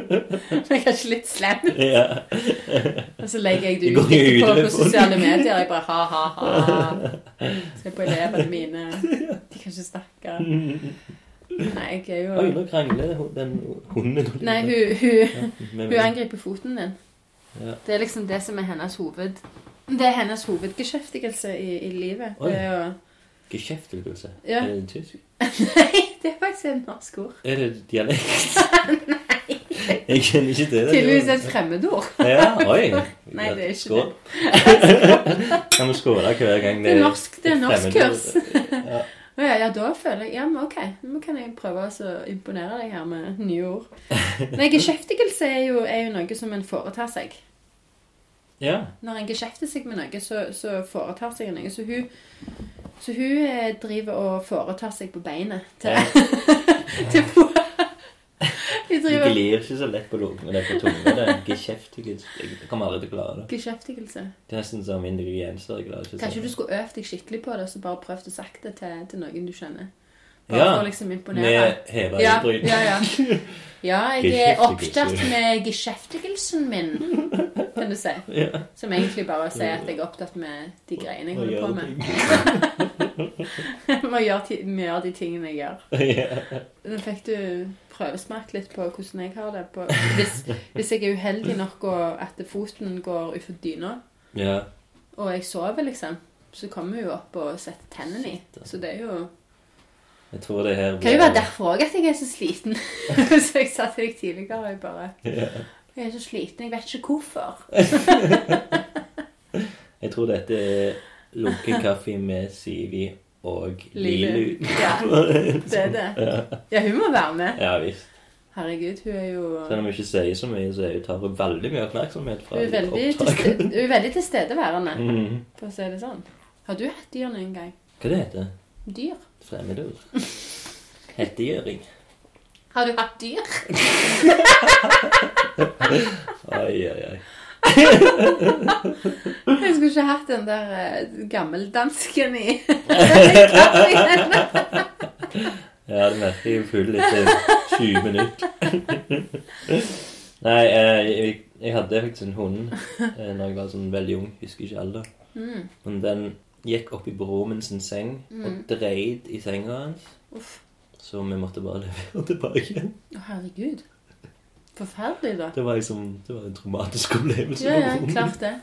Men kanskje litt slem. ja. Og så legger jeg det ut på det, sosiale medier. Jeg bare ha-ha-ha. Se på elevene mine. De kan ikke snakke. Nei, jeg er Oi, nå krangler den hunden. Nei, hun, hun, hun angriper foten din. Ja. Det er liksom det som er hennes hoved... Det er hennes hovedgeskjeftigelse i, i livet. Oi. Det er Geskjeftigelse. Ja. Er det tysk? Nei, det er faktisk et norsk ord. Er det dialekt? Nei. Jeg kjenner ikke til det. Tydeligvis et fremmedord. Ja, oi. Nei, det er ikke Skål. Kan vi skåle hver gang Det er norsk, det er norskkurs. Ja. Å ja, ja, da føler jeg Ja, men ok, nå kan jeg prøve å imponere deg her med nye ord. Nei, geskjeftigelse er jo, er jo noe som en foretar seg. ja. Når en geskjefter seg med noe, så, så foretar seg noe. Så hun, så hun eh, driver og foretar seg på beinet til, til Hun Du glir ikke så lett på lungene. Det er på tunga. Det er geskjeftigelse. Jeg kommer aldri til å klare det. Geskjeftigelse. Det er nesten som ingredienser. Jeg klarer ikke Kanskje du skulle øvd deg skikkelig på det, og så bare prøvd å sagt det til, til noen du kjenner. Bare Ja, for å liksom imponere. Med heva Ja, ja, ja. Ja, jeg er opptatt med geskjeftigelsen min, kan du si. Ja. Som egentlig bare sier at jeg er opptatt med de greiene jeg holder på med. ting. Må gjøre, må gjøre de tingene jeg gjør. Nå fikk du prøvesmakt litt på hvordan jeg har det. På, hvis, hvis jeg er uheldig nok og at foten går utfor dyna, ja. og jeg sover, liksom, så kommer hun opp og setter tennene i. Så det er jo Jeg tror det her Det kan jo være derfor òg at jeg er så sliten. så jeg sa til deg tidligere jeg bare yeah. Jeg er så sliten, jeg vet ikke hvorfor. Jeg tror dette er lunken kaffe med Sivi og Lilu. Ja, det er det. Ja, hun må være med. Ja visst. Herregud, hun er jo Selv om hun ikke sier så mye, så hun tar hun veldig mye oppmerksomhet fra Hun er veldig, til, hun er veldig tilstedeværende, Mhm. for å si det sånn. Har du hatt dyr noen gang? Hva det heter Dyr? Fremmedord. Hettegjøring. Har du hatt dyr? Oi, oi, oi. Jeg skulle ikke hatt den der eh, gammeldansken i kaffen. Ja, det merker jeg full etter 20 minutter. Nei, eh, jeg, jeg hadde faktisk en hund eh, når jeg var sånn veldig ung. Husker ikke alder. Mm. Men den gikk opp i broren sin seng og dreide i senga hans. Uff. Så vi måtte bare levere tilbake igjen. Å, herregud. Forferdelig, da. Det var liksom, det var en traumatisk opplevelse. Ja, ja, klart det.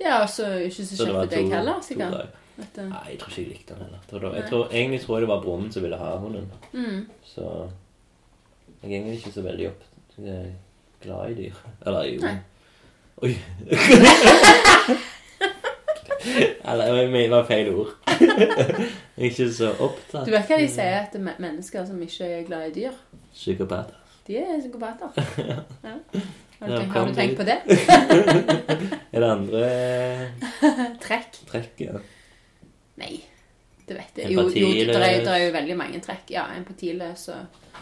Ja, og så ikke så kjekt for deg heller, sikkert. At, Nei, jeg tror ikke jeg likte den heller. Jeg tror, jeg tror, egentlig tror jeg det var broren som ville ha hunden. mm. Så jeg er egentlig ikke så veldig opp glad i dyr. Eller jo. Oi. Eller jeg mener, feil ord. Jeg er ikke så opptatt. Du vet hva de sier til mennesker som ikke er glad i dyr, Psykopater. de er psykopater. Ja. Har, du tenkt, har du tenkt på det? Er det andre Trekk? trekk? Ja. Nei. Det vet jeg. Jo, jo det er jo veldig mange trekk. Ja, empatiløs og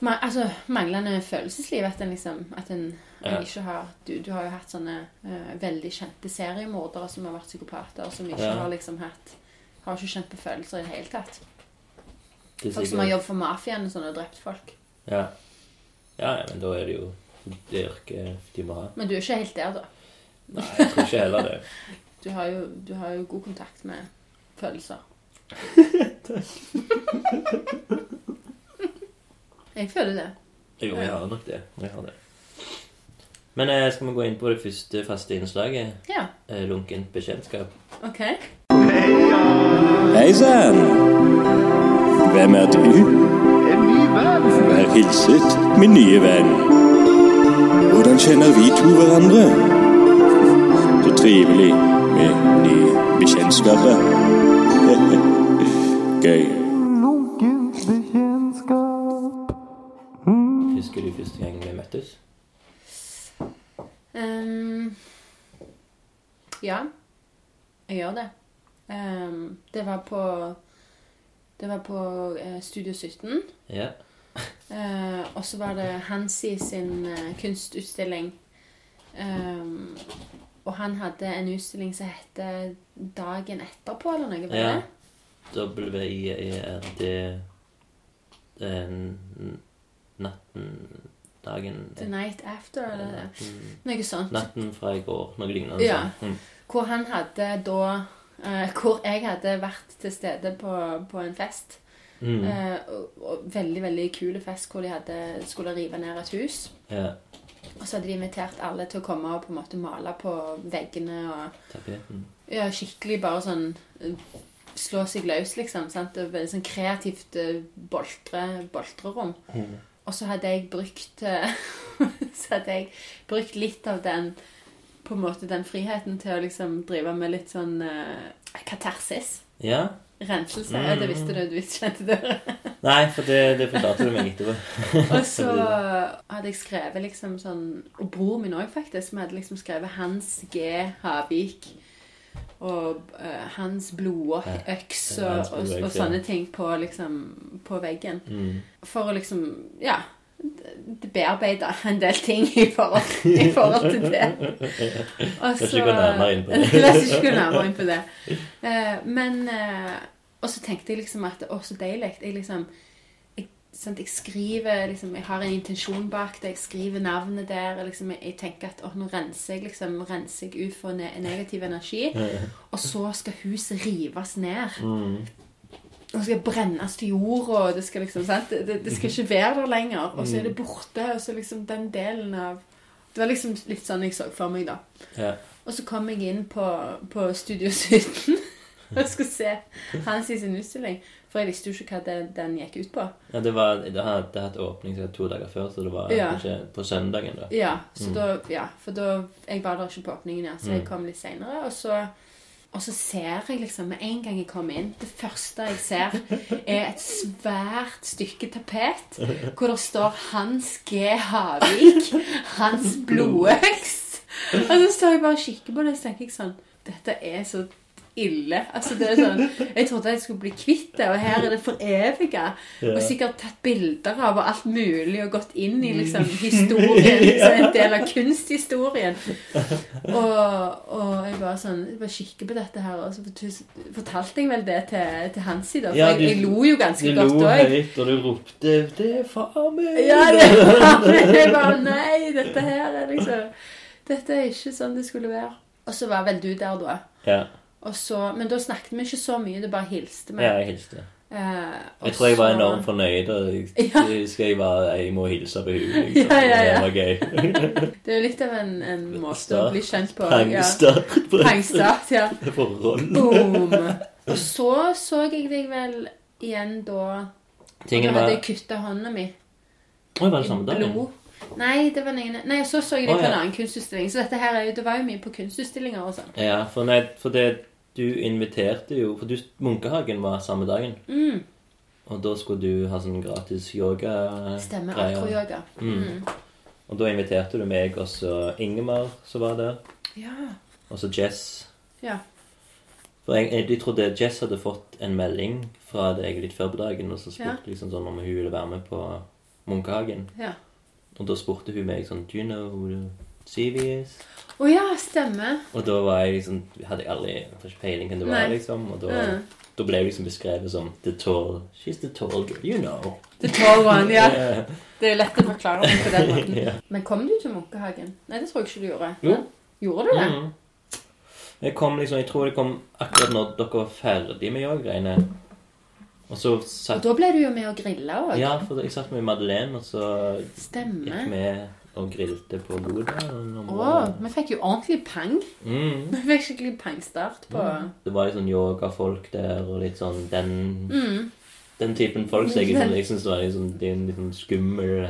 Ma, Altså, manglende følelsesliv. At en liksom At en Ja. ikke har du, du har jo hatt sånne uh, veldig kjente seriemordere som har vært psykopater, som ikke Ja. har liksom hatt Har ikke kjent på følelser i det hele tatt. Det Folk som har jobbet for mafiaen og sånn og drept folk. Ja. ja, men da er det jo det yrket de må ha. Men du er ikke helt der, da. Nei, jeg tror ikke heller det. Du har jo, du har jo god kontakt med følelser. Jeg føler det. Jo, jeg har nok det. Jeg har det. Men eh, skal vi gå inn på det første faste innslaget? Ja. Eh, lunkent bekjentskap. OK. Hei sann! Hvem er du? En ny venn. Vær hilset, min nye venn. Hvordan kjenner vi to hverandre? Så trivelig med nye bekjentskaper. Gøy. Første gang vi møttes? Um, ja, jeg gjør det. Um, det var på Det var på uh, Studio 17. Ja. uh, og så var det Hansi sin uh, kunstutstilling. Um, og han hadde en utstilling som heter Dagen etterpå, eller noe. Var Ja. Den natten Dagen The Night After, eller natten, noe sånt. natten fra i går. Noe lignende. Ja. Mm. Hvor han hadde da eh, Hvor jeg hadde vært til stede på, på en fest. Mm. Eh, og, og veldig veldig kule fest hvor de hadde, skulle rive ned et hus. Ja. Og så hadde de invitert alle til å komme og på en måte male på veggene. og Tapeten. ja, Skikkelig bare sånn eh, slå seg løs, liksom. sant? Det var Sånn kreativt eh, boltre, boltrerom. Og så hadde jeg brukt eh, Så hadde jeg brukt litt av den på en måte den friheten til å liksom drive med litt sånn uh, katarsis. Ja. Renselse. Ja, det visste du. Du visste kjente det. Nei, for det, det fortalte du meg etterpå. Og så hadde jeg skrevet liksom sånn Og bror min òg, faktisk. Vi hadde liksom skrevet Hans G. Havik. Og uh, Hans blod og, øks og, blodøks, og sånne ting på liksom på veggen. Mm. For å liksom Ja. det- Bearbeide en del ting i forhold, i forhold til det. Og så ikke gå nærmere inn på det. La oss ikke gå nærmere inn på det. Uh, men uh, Og så tenkte jeg liksom at Å, så deilig. Jeg liksom jeg, sant, jeg skriver liksom, Jeg har en intensjon bak det. Jeg skriver navnet der. og Liksom, jeg, tenker at å, nå renser jeg liksom, renser jeg ut for ne negativ energi. Og så skal huset rives ned. Mm. Og skal brennes til jorda, det skal liksom sant? Det, det, det skal ikke være der lenger. Og så er det borte. Og så liksom den delen av Det var liksom litt sånn jeg så for meg, da. Ja. Og så kom jeg inn på, på Studio 17 og skulle se hans i sin utstilling. For jeg visste jo ikke hva den, den gikk ut på. ja, det var Det hadde hatt åpning sikkert to dager før, så det var Ja. ikke på søndagen, da. Ja, så da, ja, for da Jeg var der ikke på åpningen, ja, så jeg Mm. kom litt seinere. Og så og så ser jeg liksom med en gang jeg kommer inn Det første jeg ser, er et svært stykke tapet hvor det står 'Hans G. Havik'. Hans blodøks. Og så står jeg bare og kikker på det, og så tenker jeg sånn Dette er så ille. Altså det er sånn Jeg trodde jeg skulle bli kvitt det, og her er det for Ja. Og sikkert tatt bilder av og alt mulig og gått inn i liksom historien. Liksom en del av kunsthistorien. Og, og jeg bare sånn Jeg bare kikker på dette her, og så fortalte jeg vel det til, til Hansi, da. For Ja, jeg, du- jeg lo jo ganske godt òg. høyt, og du ropte 'Det er far min!' Ja, det var Jeg bare Nei, dette her er liksom Dette er ikke sånn det skulle være. Og så var vel du der, da. Ja, så, men da snakket vi ikke så mye, det bare hilste vi. ja, jeg hilste. Eh, og Jeg tror jeg var enormt fornøyd, og jeg, Ja. jeg husker jeg må hilse på henne. Liksom. Ja, ja, ja. Det var gøy. Det er jo litt av en, en måte Start. å bli kjent på. Ja. Pangstart Ja. Pangstart, ja. forhold. Boom. Og så så jeg deg vel igjen da Tingen Da hadde jeg kutta hånda mi Oi, var det samme dagen? Nei, det var ingen... Nei, så så jeg deg Å, på en ja. annen kunstutstilling. Så dette her er jo, det var jo mye på kunstutstillinger og sånn. Ja, for, nei, for det Du inviterte jo For du, Munkehagen var samme dagen. Mm, Og da skulle du ha sånn gratis yoga stemmer. Akroyoga. Mm. Og da inviterte du meg og så Ingemar som var der. Ja. Og så Jess. Ja. For jeg, jeg, jeg trodde Jess hadde fått en melding fra deg litt før på dagen, og så spurte Ja. liksom sånn om hun ville være med på Munkehagen. Ja. Og da spurte hun meg sånn Do you know who years. Å oh, ja, stemmer. Og da var jeg liksom Hadde jeg aldri jeg hadde ikke peiling hvem det var, liksom. Og da, Mm. da ble jeg liksom beskrevet som the tall She's the tall girl, you know. The tall one, ja. Det er lett å forklare det på den måten. yeah. Men kom du til Munkehagen? Nei, det tror jeg ikke du gjorde. Jo. Gjorde du det? Mm. Jeg kom liksom, jeg tror det kom akkurat når dere var ferdig med yoga-greiene. Og så Og da ble du jo med og grilla òg. Ja, for jeg satt med Madeleine, og så gikk vi og grilte på bordet. Oh, vi fikk jo ordentlig peng. Mm. Vi fikk skikkelig pengestart på Det var litt sånn yogafolk der, og litt sånn den, mm. den typen folk som jeg, jeg synes var liksom, en litt sånn skummel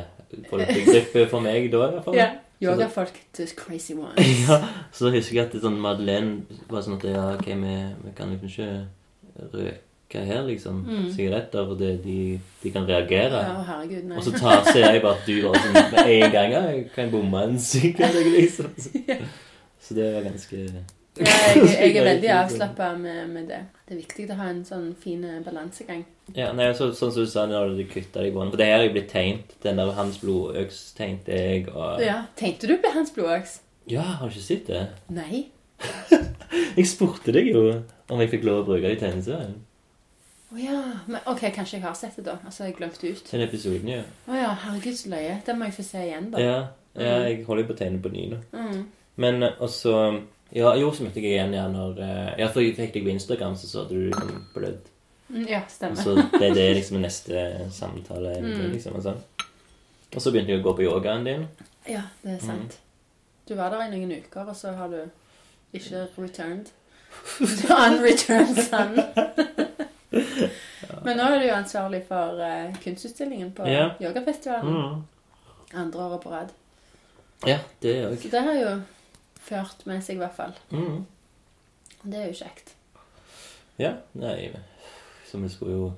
folkegruppe for meg da, i hvert fall. Ja. Yogafolk, to crazy ones. Ja, så husker jeg at det, sånn Madeleine var sånn at ja, ok, vi, vi kan liksom ikke røyke her, liksom. Mm. Sigaretter, for det, de, de kan reagere. Ja, herregud, nei. Og så tar, ser jeg bare at du bare sånn med en gang ja, jeg kan bomme en sigarett, liksom. Så, så det var ganske Ja, jeg, jeg er veldig avslappa med, med det. Det er viktig å ha en sånn fin eh, balansegang. Ja, nei, så, sånn som du sa når du kutta deg i bånd. For det her er blitt tegnet. Den der Hans blodøks tegnte jeg, og Ja. Tegnte du på hans blodøks? Ja, har du ikke sett det? Nei. Jeg spurte deg jo om jeg fikk lov å bruke det i tegneserien. Å ja. Men, ok, kanskje jeg har sett det, da. Altså, jeg glemte ut. Den episoden, ja. Å ja, herregud, så løye. Den må jeg få se igjen, da. Ja, ja jeg holder jo på å tegne på ny nå. Mm. Men eh, også Ja, jo, så møtte jeg igjen ja, når eh, Ja, for jeg fikk deg på Instagram, så så du liksom blødd Mm, Ja, stemmer. Så ble det liksom neste samtale. Mm. Liksom, og, sånn. og så begynte jeg å gå på yogaen din. Ja, det er sant. Du var der i noen uker, og så har du ikke returned. Du har en return son. Men nå er du jo ansvarlig for uh, kunstutstillingen på Ja. yogafestivalen. Mm. Andre året på rad. Ja, det òg. Så det har jo ført med seg, i hvert fall. Mm. Det er jo kjekt. Ja, nei Så vi skulle jo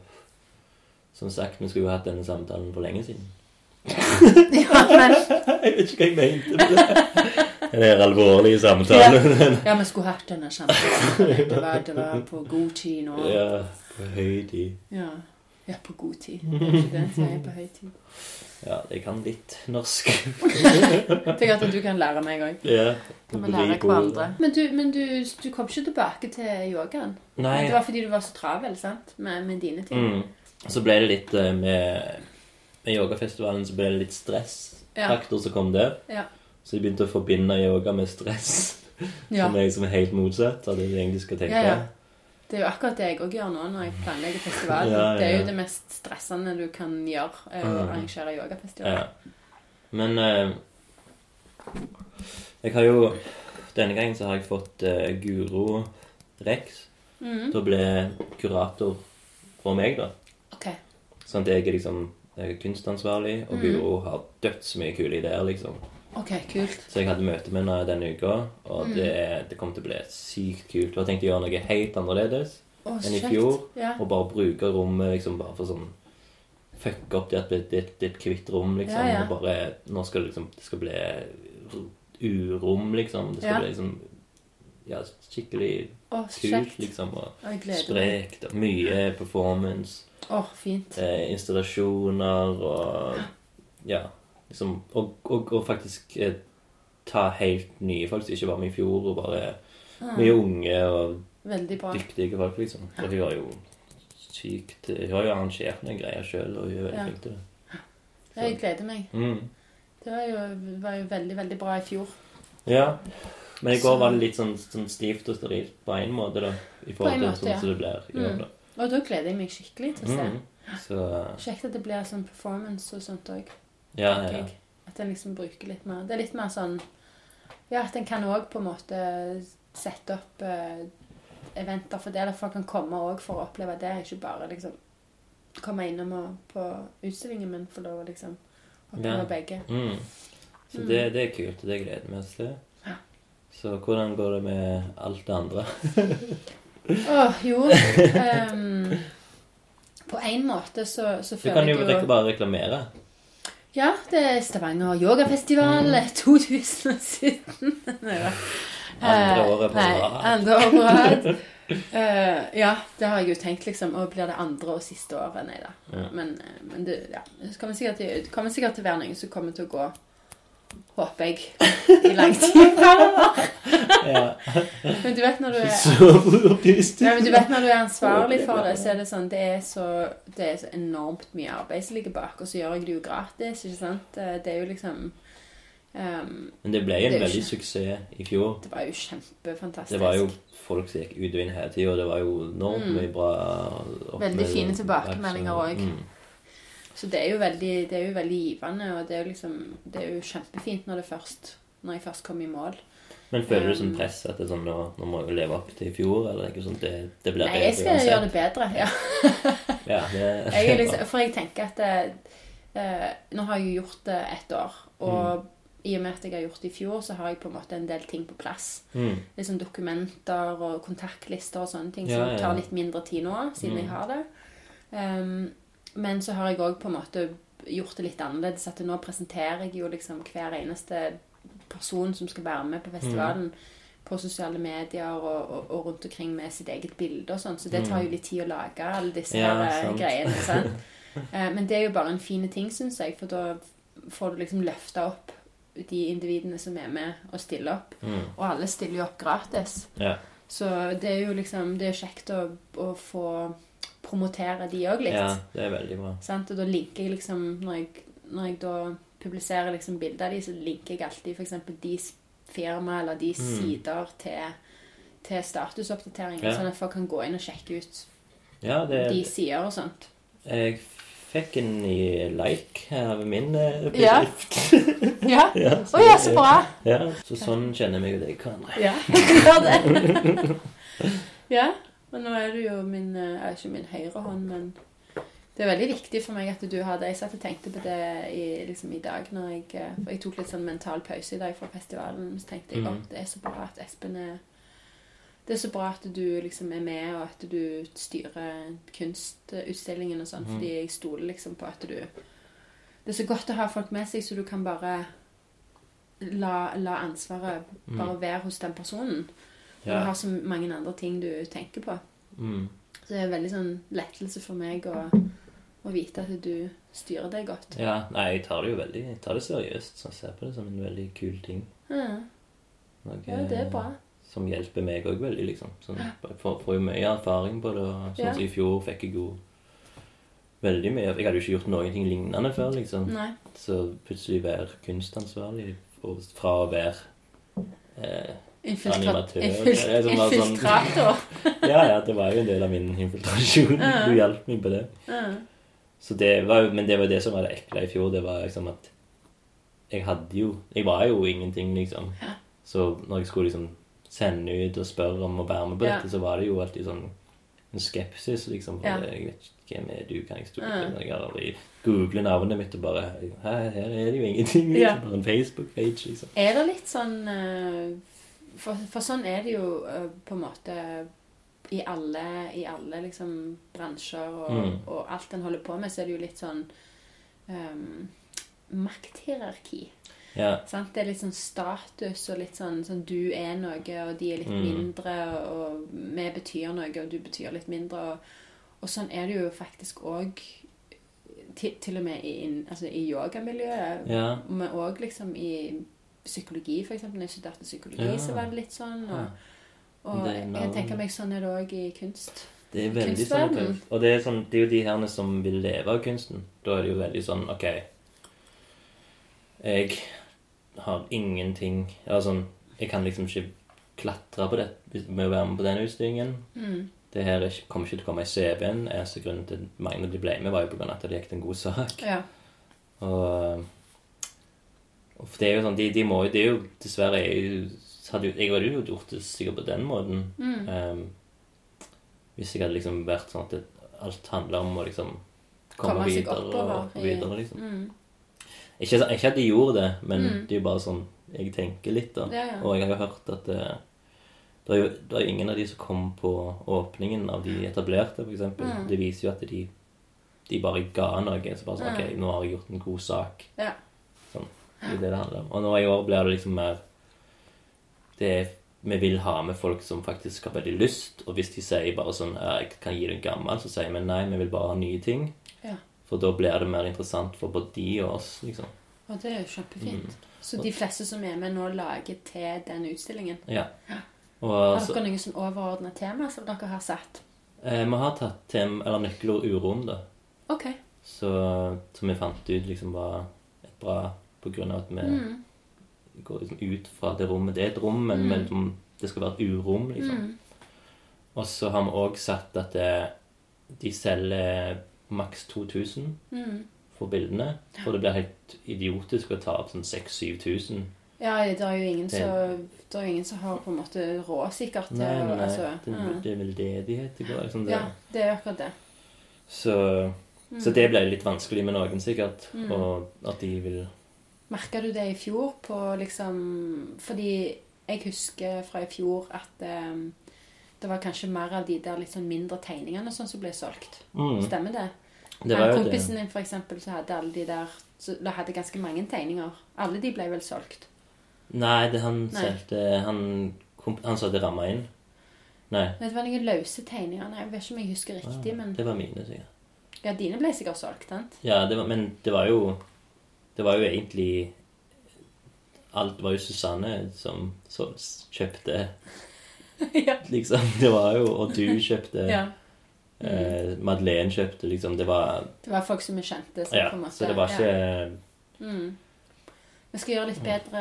Som sagt, vi skulle jo hatt denne samtalen for lenge siden. Ja, men Jeg vet ikke hva jeg mente med det. Den her alvorlige samtalen. Ja, vi skulle hatt denne samtalen. Det var, det var på god tid nå. Ja, på høy tid. Ja. ja, på god tid. Det er ikke det en sier på høy tid. Ja, jeg kan litt norsk. Tenk at du kan lære meg òg. Ja. Kan vi lære hverandre. Men, du, men du, du kom ikke tilbake til yogaen? Nei. Det var fordi du var så travel, sant? Med, med dine ting? Mm. Så ble det litt eh, med, med yogafestivalen så ble det litt stressfaktor som kom der. Ja. Så jeg begynte å forbinde yoga med stress. Ja. Som er liksom helt motsatt av det du egentlig skal tenke. Ja, ja. Det er jo akkurat det jeg òg gjør nå når jeg planlegger festival. Ja, ja, Det er jo det mest stressende du kan gjøre, å Mm. arrangere yogafestival. Ja. Men eh, jeg har jo Denne gangen så har jeg fått eh, Guro Rex Mhm. til å bli kurator for meg, da. Okay. Sånn at jeg er liksom jeg er kunstansvarlig, og Mm. Guro har dødsmye kule ideer, liksom. Ok, kult. Så jeg hadde møte med henne denne uka, og Mm. det, det kom til å bli sykt kult. Og jeg tenkte å gjøre noe helt annerledes oh, enn i fjor. Ja. Og bare bruke rommet liksom bare for sånn Fucke opp det at det, er et kvitt rom, liksom. Ja, ja. Og bare Nå skal det liksom Det skal bli urom, liksom. Det skal bli liksom Ja, skikkelig oh, kult, liksom. Og sprekt. Og mye performance. Oh, fint. Eh, installasjoner og Ja. Liksom Og, og, og faktisk eh, ta helt nye folk som ikke var med i fjor, og bare mye unge og dyktige folk, liksom. For hun har jo sykt Hun har jo arrangert noen greier sjøl, og hun er veldig Ja. flink til det. Ja, Jeg gleder meg. Mm. Det var jo, var jo veldig, veldig bra i fjor. Ja. Men i går var det litt sånn, sånn stivt og sterilt på en måte, da. I forhold til sånn ja. som det blir i år, Mm. da. Og da gleder jeg meg skikkelig til å se. Mm. Så Kjekt at det blir sånn performance og sånt òg. Ja, ja. At en liksom bruker litt mer Det er litt mer sånn Ja, at en kan òg på en måte sette opp uh, eventer for det. Eller folk kan komme òg for å oppleve det. Ikke bare liksom komme innom og, på utstillingen, men få lov å liksom oppleve Ja. begge. Mm. Så det, det er kult, og det gleder vi oss til. Ja. Så hvordan går det med alt det andre? Åh, jo um, På en måte så, så Du føler kan jo jeg rekke bare reklamere. Ja, det er Stavanger Yogafestival 2017. Nei, da. Andre Eh, året på rad. Andre året på rad. Eh, ja, det har jeg jo tenkt, liksom. Og blir det andre og siste året? Nei da. Ja. Men, eh, men det, ja. det kommer sikkert, til- det kommer sikkert til å være noen som kommer til å gå, håper jeg, i lang tid framover. Ja. Men du vet når du er ja, men du vet Når du er ansvarlig for det, så er det sånn Det er så, det er så enormt mye arbeid som ligger bak, og så gjør jeg det jo gratis. ikke sant? Eh, Det er jo liksom um, Men det ble en det veldig suksess i fjor. Det var jo kjempefantastisk. Det var jo folk som gikk ut og inn hele tida, og det var jo enormt Mm. mye bra Veldig fine tilbakemeldinger. Mm. Så det er jo veldig, det er jo veldig givende, og det er jo liksom Det er jo kjempefint når det først Når jeg først kommer i mål. Men føler du sånn Um, press at det er sånn, nå, nå må jeg leve opp til i fjor, eller ikke sånn, det, det blir Nei, jeg skal gjøre det bedre. ja. Ja, det, Jeg liksom, for jeg tenker at det, eh, Nå har jeg jo gjort det ett år, og i og med at jeg har gjort det i fjor, så har jeg på en måte en del ting på plass. mm. Liksom dokumenter og kontaktlister og sånne ting Ja, som tar litt mindre tid nå, siden Mm. jeg har det. Um, men så har jeg òg på en måte gjort det litt annerledes. At nå presenterer jeg jo liksom hver eneste person som skal være med på festivalen. Mm. På sosiale medier og, og, og rundt omkring med sitt eget bilde og sånn. Så det tar jo litt tid å lage alle disse Mm. Ja, eh, sant. greiene. Sant? Eh, Men det er jo bare en fin ting, syns jeg, for da får du liksom løfta opp de individene som er med og stiller opp. Mm. Og alle stiller jo opp gratis. Yeah. Så det er jo liksom Det er kjekt å, å få promotere de òg litt. ja, det er veldig bra. Sant? Og da ligger jeg liksom Når jeg, når jeg da publiserer liksom bilder av de, så ligger jeg alltid f.eks. deres firma eller de sider til, til statusoppdateringer, Ja. sånn at folk kan gå inn og sjekke ut Ja, det de sider og sånt. Jeg fikk en ny like her ved min bedrift. Ja. bedrift. Ja. så, oh, ja, så bra! Ja, så sånn kjenner jeg meg og deg Karen. Ja, gjør det. ja, men nå er du jo min eh, er ikke min høyre hånd, men det er veldig viktig for meg at du har det. Jeg satt og tenkte på det i, liksom, i dag når jeg eh, For jeg tok litt sånn mental pause i dag fra festivalen. Så tenkte jeg at det er så bra at Espen er Det er så bra at du liksom er med, og at du styrer kunstutstillingen og sånn, mm. fordi jeg stoler liksom på at du Det er så godt å ha folk med seg, så du kan bare la, la ansvaret bare være hos den personen. Du har så mange andre ting du tenker på. Mm. Så det er veldig sånn lettelse for meg å, å vite at du styrer det godt. ja. Nei, jeg tar det jo veldig Jeg tar det seriøst. Så jeg ser på det som en veldig kul ting. Ja, Noe, ja det er bra. Som hjelper meg òg veldig, liksom. Sånn, jeg får, får jo mye erfaring på det. Og sånn Ja. som i fjor fikk jeg jo veldig mye Jeg hadde jo ikke gjort noen ting lignende før, liksom. Nei. Så plutselig være kunstansvarlig og fra å være eh, Infiltra Animatør. infil Det som bare sånn- infiltrator. Ja, ja, det var jo en del av min infiltrasjon. Du hjalp meg på det. Så det var men det var det som var det ekle i fjor. Det var liksom at jeg hadde jo Jeg var jo ingenting, liksom. Ja. Så når jeg skulle liksom sende ut og spørre om å være med på Ja. dette, så var det jo alltid sånn en skepsis, liksom. For Ja. Jeg vet ikke hvem er du, kan jeg stole på? Jeg har aldri googlet navnet mitt og bare Her, her er det jo ingenting. Liksom. Bare en Facebook-page, liksom. Er det litt sånn eh, for, for sånn er det jo eh, på en måte i alle, i alle liksom bransjer og, Mm. og alt en holder på med, så er det jo litt sånn um, makthierarki. Ja. Sant? Det er litt sånn status og litt sånn, sånn Du er noe, og de er litt Mm. mindre, og, og vi betyr noe, og du betyr litt mindre. Og, og sånn er det jo faktisk òg til, til og med i, altså, i yogamiljøet. ja. Men òg liksom i psykologi, eksempel. Når jeg studerte psykologi, Ja. så var det litt sånn. Og, og jeg tenker meg sånn er det òg i kunst. Det er veldig sånn Og det er, sånn, det er jo de herne som vil leve av kunsten. Da er det jo veldig sånn OK Jeg har ingenting sånn Jeg kan liksom ikke klatre på det med å være med på den utstillingen. Mm. Det her er kommer ikke til å komme i CV-en. Eneste grunnen til at mange de ble med, var jo på grunn av at det gikk til en god sak. Ja. Og for det er jo sånn De, de må jo Det er jo dessverre jeg, hadde jeg hadde jo gjort det sikkert på den måten. Mm. Um, hvis jeg hadde liksom vært sånn at alt handler om å liksom komme, Komme videre oppover og videre, liksom. Mm. Ikke, ikke at de gjorde det, men Mm. det er jo bare sånn jeg tenker litt, da. Ja, ja. Og jeg har jo hørt at det, det, er jo, det er ingen av de som kom på åpningen av de etablerte, eksempel. Mm. Det viser jo at de, de bare ga noe. Så bare sånn, ok, nå har jeg gjort en god sak. Ja. Det er det det handler om. Og nå i år blir det liksom mer det er, Vi vil ha med folk som faktisk har veldig lyst. Og hvis de sier bare sånn 'Jeg kan gi deg gammel', så sier vi nei, vi vil bare ha nye ting. Ja. For da blir det mer interessant for både de og oss, liksom. Og det er jo kjempefint. Mm. Så de fleste som er med nå, lager til den utstillingen. Ja. Og Har så, dere noen sånn overordna tema som dere har satt? eh, vi har tatt tem, eller nøkkelord urom, da. Okay. Så, som vi fant ut liksom var et bra på grunn av at vi Mm. går liksom ut fra det rommet. Det er et rom, men Mm. det skal være et urom, liksom. Mm. Og så har vi òg sagt at det, de selger maks 2000 Mm. for bildene. For det blir helt idiotisk å ta opp sånn 6000-7000. Ja, det er jo ingen som Det er jo ingen som har på en måte råd sikkert Nei, nei, nei. altså, Det, ja. det er veldedighet det går. Liksom det. Ja, det er akkurat det. Så, Mm. så det ble litt vanskelig med noen, sikkert. Mm. Og at de vil Merka du det i fjor på liksom Fordi jeg husker fra i fjor at um, det var kanskje mer av de der litt sånn mindre tegningene sånn som ble solgt. mm. Stemmer det? Det var jo det. kompisen din, for eksempel, så hadde alle de der så Da hadde ganske mange tegninger. Alle de ble vel solgt. Nei, det han Nei. solgte Han, han det ramma inn. Nei. Men det var noen løse tegninger. Nei, jeg vet ikke om jeg husker riktig, Ah, men Det var mine, sikkert. ja, dine ble sikkert solgt, sant? Ja, det var, men det var jo Det var jo egentlig Alt var jo Susanne som, som kjøpte ja. Liksom. Det var jo Og du kjøpte. ja. Eh, Madeleine kjøpte, liksom. Det var Det var folk som vi kjente. Så, Ja, på en måte, så det var ja. ikke Mm. Vi skal gjøre litt bedre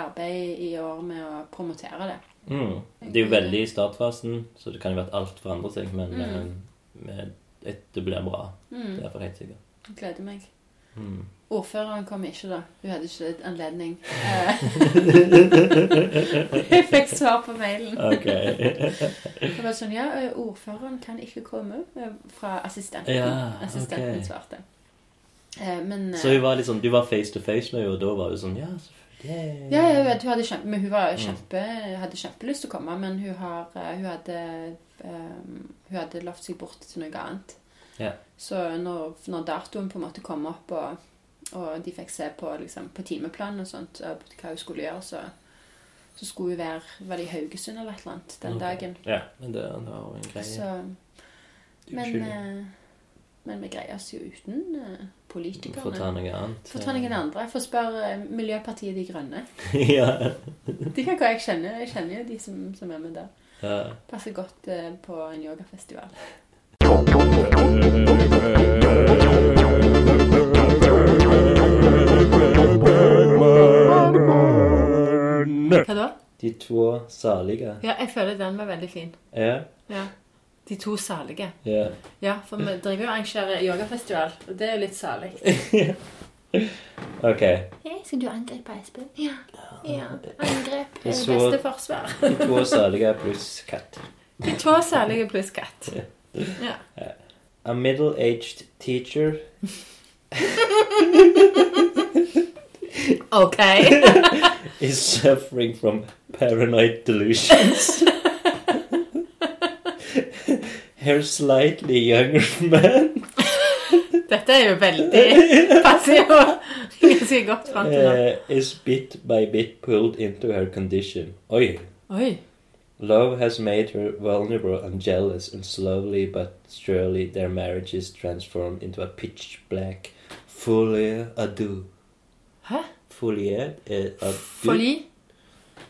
arbeid i år med å promotere det. mm. Det er jo veldig i startfasen, så det kan jo være at alt forandrer seg, men Mm. med, med det blir bra. Mm. Det er for helt sikkert. Jeg gleder meg. Mm. Ordføreren kom ikke, da. Hun hadde ikke anledning. Jeg fikk svar på mailen. Ok. Det var sånn, ja, ordføreren kan ikke komme fra assistenten. Ja, assistenten ok. svarte. Eh, Men Så hun var liksom, du var face to face med henne, og da var hun sånn Ja, selvfølgelig. Ja, jeg hadde- hun hadde kjempe, men hun var kjempe, hadde kjempelyst til å komme, men hun, har, hun, hadde, um, hun hadde lovt seg bort til noe annet. Ja. Så når, når datoen på en måte kom opp, og, og de fikk se på, liksom, på timeplanen og sånt, og hva hun skulle gjøre, så, så skulle hun være Var det i Haugesund eller et eller annet den dagen? Ja, men det, det var jo en greie. Så, men, eh, men vi greier oss jo uten eh, politikerne. Få ta noe annet. Få ta noen andre. Få spørre eh, Miljøpartiet De Grønne. ja. De kan gå, jeg kjenner, jeg kjenner jo de som, som er med der. ja. Passer godt eh, på en yogafestival. Hva da? De to salige. Ja, jeg føler den var veldig fin. Ja. Ja. De to salige. ja. Ja, for vi driver jo og arrangerer yogafestival, og det er jo litt salig. Ok. Hey, skal du angripe Espen? Ja. ja. Angrep er det beste forsvar. De to salige pluss katt. De to salige pluss katt. Ja. A middle-aged teacher Ok. is suffering from paranoid delusions. Her slightly younger man Dette er jo veldig Passer jo ganske godt fram til nå. uh, is bit by bit pulled into her condition. Oi. Oi. Love has made her vulnerable and jealous, and slowly but surely their marriage is transformed into a pitch black folie à deux. Hæ? Folie à deux? Folie?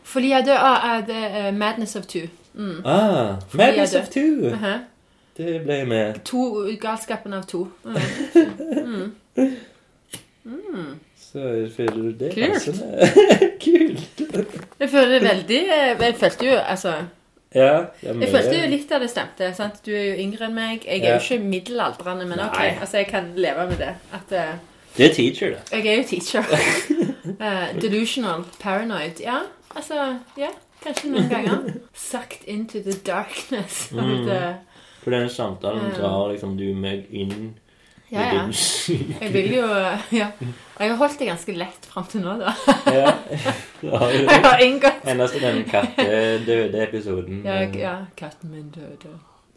Folie à deux ah, er det eh, Madness of Two. Mm. Ah, Madness of Two! Mhm. Det ble med. To Galskapen av to. Mm. Så føler du det Kult. passende? Kult! Jeg føler det veldig eh, Jeg følte jo altså Ja, er. Jeg følte jo litt av det stemte. sant? Du er jo yngre enn meg. Jeg er Ja. jo ikke middelaldrende, men ok. Nei. Altså, jeg kan leve med det. At uh, Det er teacher, da. jeg er jo teacher. Eh, delusional. Paranoid. Ja, altså Ja, kanskje noen ganger. Sucked into the darkness. Mm. the- For denne samtalen drar liksom du meg inn Ja, ja. Jeg vil jo Ja. Jeg har holdt det ganske lett fram til nå, da. Ja. Har du Jeg har inngått Eneste den kattedøde episoden. Ja, ja katten min døde.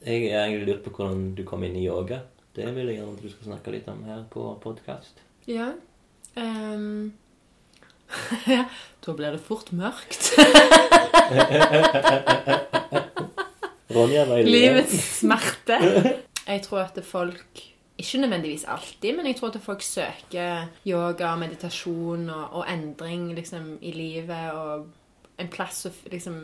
Jeg har egentlig lurt på hvordan du kom inn i yoga. Det vil jeg gjerne at du skal snakke litt om her på podkast. Ja. ja. Da blir det fort mørkt. Ronja Livets smerte. Jeg tror at folk ikke nødvendigvis alltid, men jeg tror at folk søker yoga, meditasjon og, og endring liksom, i livet og en plass å liksom,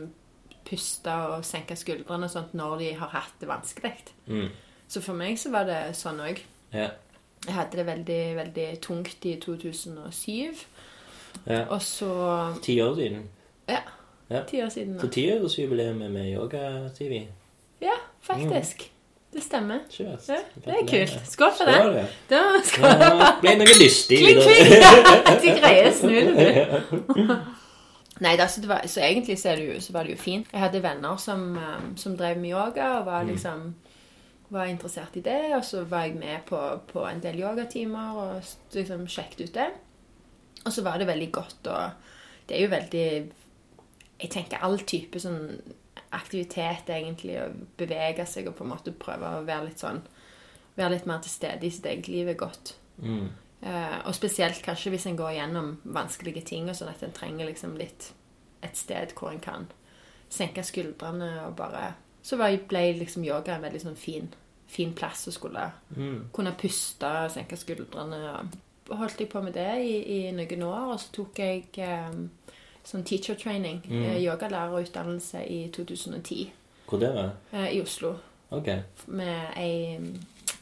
puste og senke skuldrene og sånt når de har hatt det vanskelig. Mm. Så for meg så var det sånn òg. Ja. Jeg hadde det veldig, veldig tungt i 2007. ja. Og så Ti år siden. Ja. Ja. Ti år siden. Da. Så tiårsjubileet med Yoga-TV. Ja, faktisk. Det stemmer. Ja, det er kult. Skål for Skål, det. Da skal Ja, ble noe lystig Kling, kling! De greier snu det, du. Nei, da, så, det var, så egentlig så, det jo, så var det jo fint. Jeg hadde venner som, um, som drev med yoga og var liksom var interessert i det. Og så var jeg med på, på en del yogatimer og liksom sjekket ut det. Og så var det veldig godt og Det er jo veldig Jeg tenker all type sånn aktivitet egentlig, å bevege seg og på en måte prøve å være litt sånn Være litt mer til stede i sitt eget liv er godt. Mm. Uh, og spesielt kanskje hvis en går gjennom vanskelige ting, og sånn at en trenger liksom litt et sted hvor en kan senke skuldrene og bare Så ble liksom yoga en veldig sånn fin, fin plass å skulle Mm. kunne puste og senke skuldrene. Og holdt jeg på med det i, i noen år, og så tok jeg um, sånn teacher training, Mm. eh, yogalærerutdannelse i 2010 Hvor det var? eh, i Oslo Ok. med ei,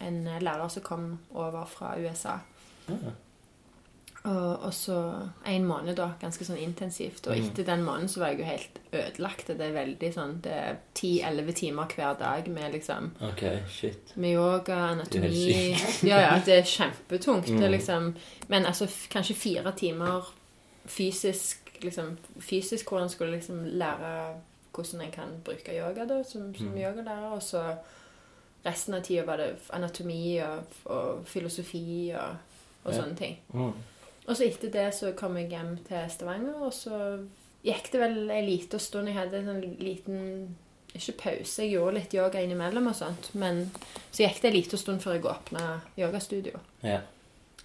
en lærer som kom over fra USA. Ja. Og, og så en måned, da. Ganske sånn intensivt. Og Mm. etter den måneden så var jeg jo helt ødelagt. Det er veldig sånn Det er ti-elleve timer hver dag med liksom Ok, shit. med yoga, anatomi Ja, ja, det er kjempetungt. Det er Mm. liksom, men altså kanskje fire timer fysisk liksom, Fysisk hvor en skulle liksom lære hvordan en kan bruke yoga da, som, som Mm. yogalærer. Og så resten av tida var det anatomi og, og filosofi og, og Ja. sånne ting. Mm. Og så etter det så kom jeg hjem til Stavanger, og så gikk det vel en liten stund. Jeg hadde en sånn liten Ikke pause, jeg gjorde litt yoga innimellom og sånt. Men så gikk det en liten stund før jeg åpna yogastudio. Ja.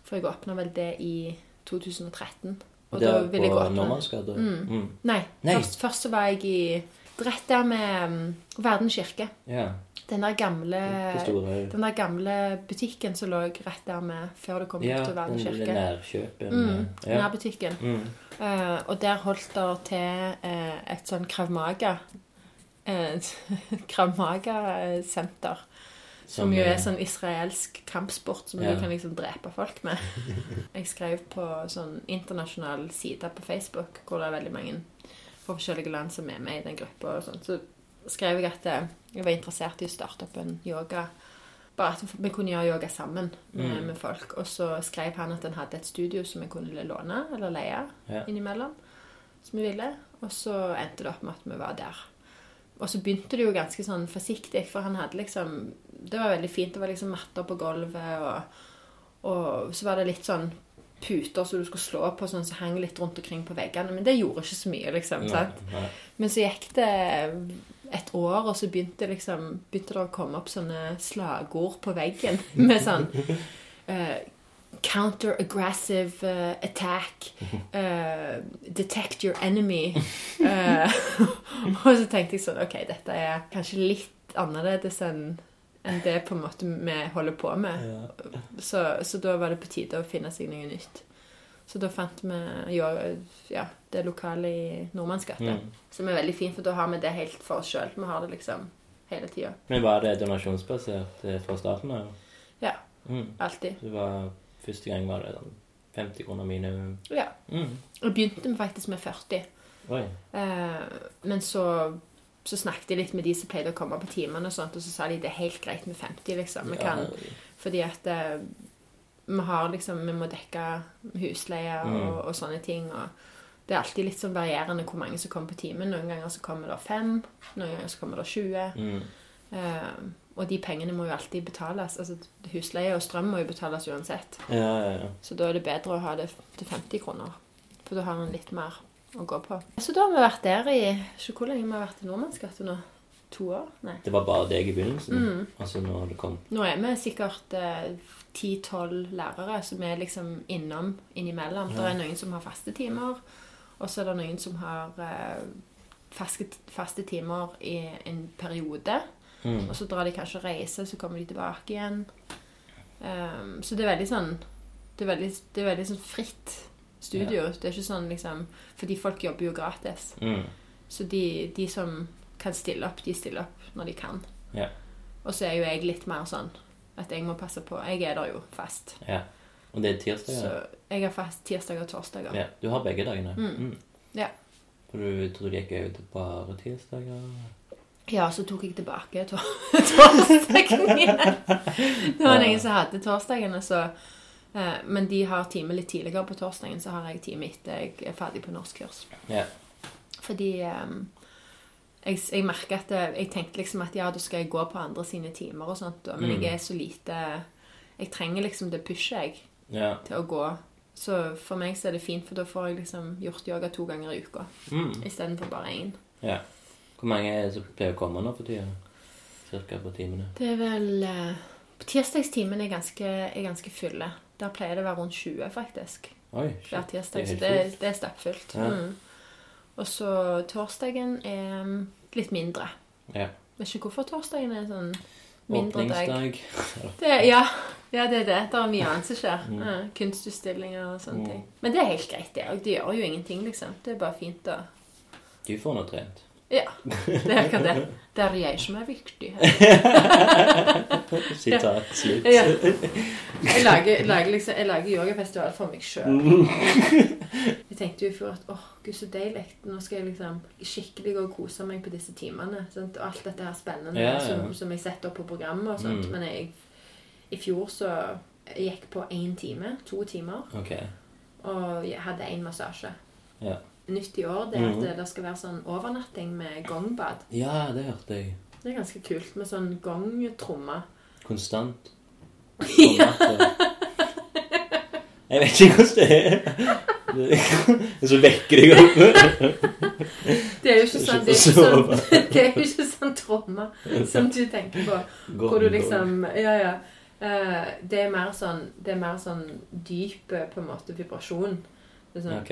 For jeg åpna vel det i 2013. Og det er ville jeg på åpne- Nordmannsgata? Mm. Mm. Nei. Nei. Først, først så var jeg i Rett der med um, Verdens kirke. Ja. Den der gamle den der gamle butikken som lå rett der med før du kom Ja, bort til Verden den nærkjøpen. Mm, ja. Nærbutikken. Mm. Uh, og der holdt det til uh, et sånn Krav Maga eh, Krav Maga-senter. Som jo er sånn israelsk kampsport som Ja. du kan liksom drepe folk med. Jeg skrev på sånn internasjonal side på Facebook hvor det er veldig mange fra forskjellige land som er med i den gruppa. og sånt. Så skrev jeg at eh, jeg var interessert i å starte opp en yoga. Bare at vi kunne gjøre yoga sammen med, Mm. med folk. Og så skrev han at han hadde et studio som vi kunne låne eller leie Ja. innimellom. Som vi ville. Og så endte det opp med at vi var der. Og så begynte det jo ganske sånn forsiktig, for han hadde liksom Det var veldig fint. Det var liksom matter på gulvet, og, og så var det litt sånn puter som du skulle slå på, sånn som hang litt rundt omkring på veggene. Men det gjorde ikke så mye, liksom. Nei, nei. Men så gikk det et år, og så begynte, liksom, begynte det å komme opp sånne slagord på veggen med sånn uh, Counter-aggressive uh, attack. Uh, detect your enemy. Og så tenkte jeg sånn Ok, dette er kanskje litt annerledes enn enn det på en måte vi holder på med. Så, så da var det på tide å finne seg noe nytt. Så da fant vi jo, ja, det lokale i Nordmannsgata. Mm. Som er veldig fint, for da har vi det helt for oss sjøl. Vi har det liksom hele tida. Men var det donasjonsbasert eh, fra starten av? Ja. Mm. Alltid. Det var, første gang var det sånn 50 kroner minimum. Ja. Mm. Og begynte vi faktisk med 40. Oi. Eh, men så, så snakket jeg litt med de som pleide å komme på timene, og sånt, og så sa de det er helt greit med 50, liksom. Vi kan, Ja, fordi at eh, vi har liksom Vi må dekke husleie og, Mm. og sånne ting. Og det er alltid litt sånn varierende hvor mange som kommer på timen. Noen ganger så kommer det fem, noen ganger så kommer det 20. mm. Uh, og de pengene må jo alltid betales. Altså Husleie og strøm må jo betales uansett. ja, ja, ja. Så da er det bedre å ha det til 50 kroner. For da har man litt mer å gå på. Så da har vi vært der i Så hvor lenge vi har vært i Nordmannsgata nå? To år? Nei. Det var bare deg i begynnelsen? Mm. Altså når det kom Nå er vi sikkert ti-tolv lærere som er liksom innom innimellom. Det er noen som har faste timer, og så er det noen som har eh, faste, faste timer i en periode. mm. Og så drar de kanskje og reiser, så kommer de tilbake igjen. Um, så det er veldig sånn Det er veldig, det er veldig sånn fritt studio. Det er ikke sånn liksom Fordi folk jobber jo gratis. Mm. Så de, de som kan stille opp, de stiller opp når de kan. Ja. Og så er jo jeg litt mer sånn at jeg må passe på. Jeg er der jo fast. ja. Og det er tirsdag? Så jeg har fast tirsdag og torsdager. ja. Du har begge dagene? Mm. Ja. For du tror det gikk ut bare tirsdager? Ja, så tok jeg tilbake tor torsdagen igjen. Det var noen som hadde torsdagene, så eh, Men de har time litt tidligere på torsdagen, så har jeg time etter jeg er ferdig på norskkurs. Ja. Fordi eh, jeg, jeg merker at det, Jeg tenkte liksom at ja, da skal jeg gå på andre sine timer og sånt, men Mm. jeg er så lite Jeg trenger liksom det pushet jeg ja. til å gå. Så for meg så er det fint, for da får jeg liksom gjort yoga to ganger i uka Mm. istedenfor bare én. ja. Hvor mange er det som pleier å komme nå for tida? Cirka på timene? Det er vel på Tirsdagstimen er ganske, er ganske fulle. Der pleier det å være rundt 20, faktisk. Oi, Hver tirsdag. Det er det er stappfullt. Ja. Mm. Og så torsdagen er mm, litt mindre. Ja. Vet ikke hvorfor torsdagen er sånn mindre dag. Åpningsdag. Det, ja, ja, det er det. Det er mye annet som skjer. Mm. Ja, kunstutstillinger og sånne Mm. ting. Men det er helt greit, det òg. Det gjør jo ingenting, liksom. Det er bare fint å Du får nå trent. Ja, det er akkurat det. Det er jeg som er viktig. Sitat slutt. Ja. Jeg lager, lager liksom, jeg lager yogafestival for meg sjøl. Jeg tenkte jo i fjor at åh, gud, så deilig. Nå skal jeg liksom skikkelig gå og kose meg på disse timene. Sant? Og alt dette her spennende Ja, ja. Som, som jeg setter opp på programmet og sånt. Mm. Men jeg, i fjor så jeg gikk på én time. To timer. Okay. Og jeg hadde én massasje. Ja. Nytt i år det er Mhm. at det skal være sånn overnatting med gongbad. ja, det hørte jeg. Det er ganske kult med sånn gongtromme. Konstant. Ja. Jeg vet ikke hvordan det er. Det så vekker deg opp. Det er jo ikke sånn, det er ikke sånn, det er ikke sånn tromme som du tenker på. Hvor du liksom Ja, ja. Eh, det er mer sånn Det er mer sånn dyp eh, på en måte vibrasjon. Det er sånn Ok.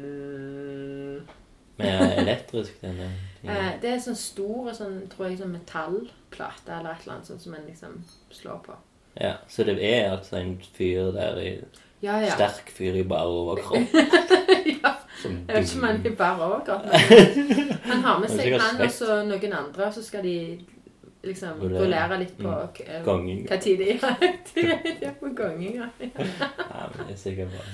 mm, Mer elektrisk, denne. eh, Det er sånn stor sånn, tror jeg, sånn metallplate eller et eller annet sånt som en liksom slår på. Ja, så det er altså en fyr der i Ja, ja. Sterk fyr i bare overkropp. ja. Som Jeg vet ikke om han er bare overkropp, men han har med Han er seg sikkert han og så noen andre, og så skal de liksom Rullere. rullere litt på Mm. k- Gonging. hva tid de er. De er på gonging, ja. Ja, men det er sikkert bra.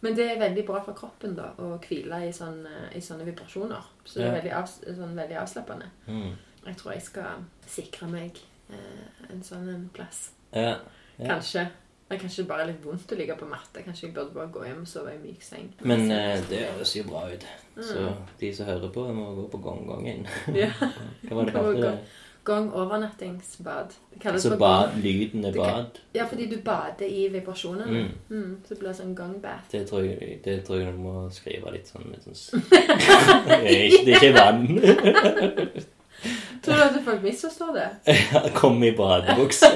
Men det er veldig bra for kroppen da, å hvile i, sånn, eh, i sånne vibrasjoner. Så det er veldig, av, sånn, veldig avslappende. Mm. Jeg tror jeg skal sikre meg eh, en sånn en plass. Ja. Ja. Kanskje. Det er kanskje bare litt vondt å ligge på matte. Kanskje jeg burde bare gå hjem og sove i myk seng. Men eh, det høres jo bra ut. Mm. Så de som hører på, må gå på gongongen. Ja. Hva var det kalte det? Gang overnattingsbad. Det kalles Så bad, lyden er bad. Ja, fordi du bader i vibrasjonene. Mm. Mm. så det blir sånn gangbath. Det tror, jeg, det tror jeg du må skrive litt sånn, litt sånn det, er ikke, det er ikke vann. Tror du at folk misforstår det? Kom i badebukse.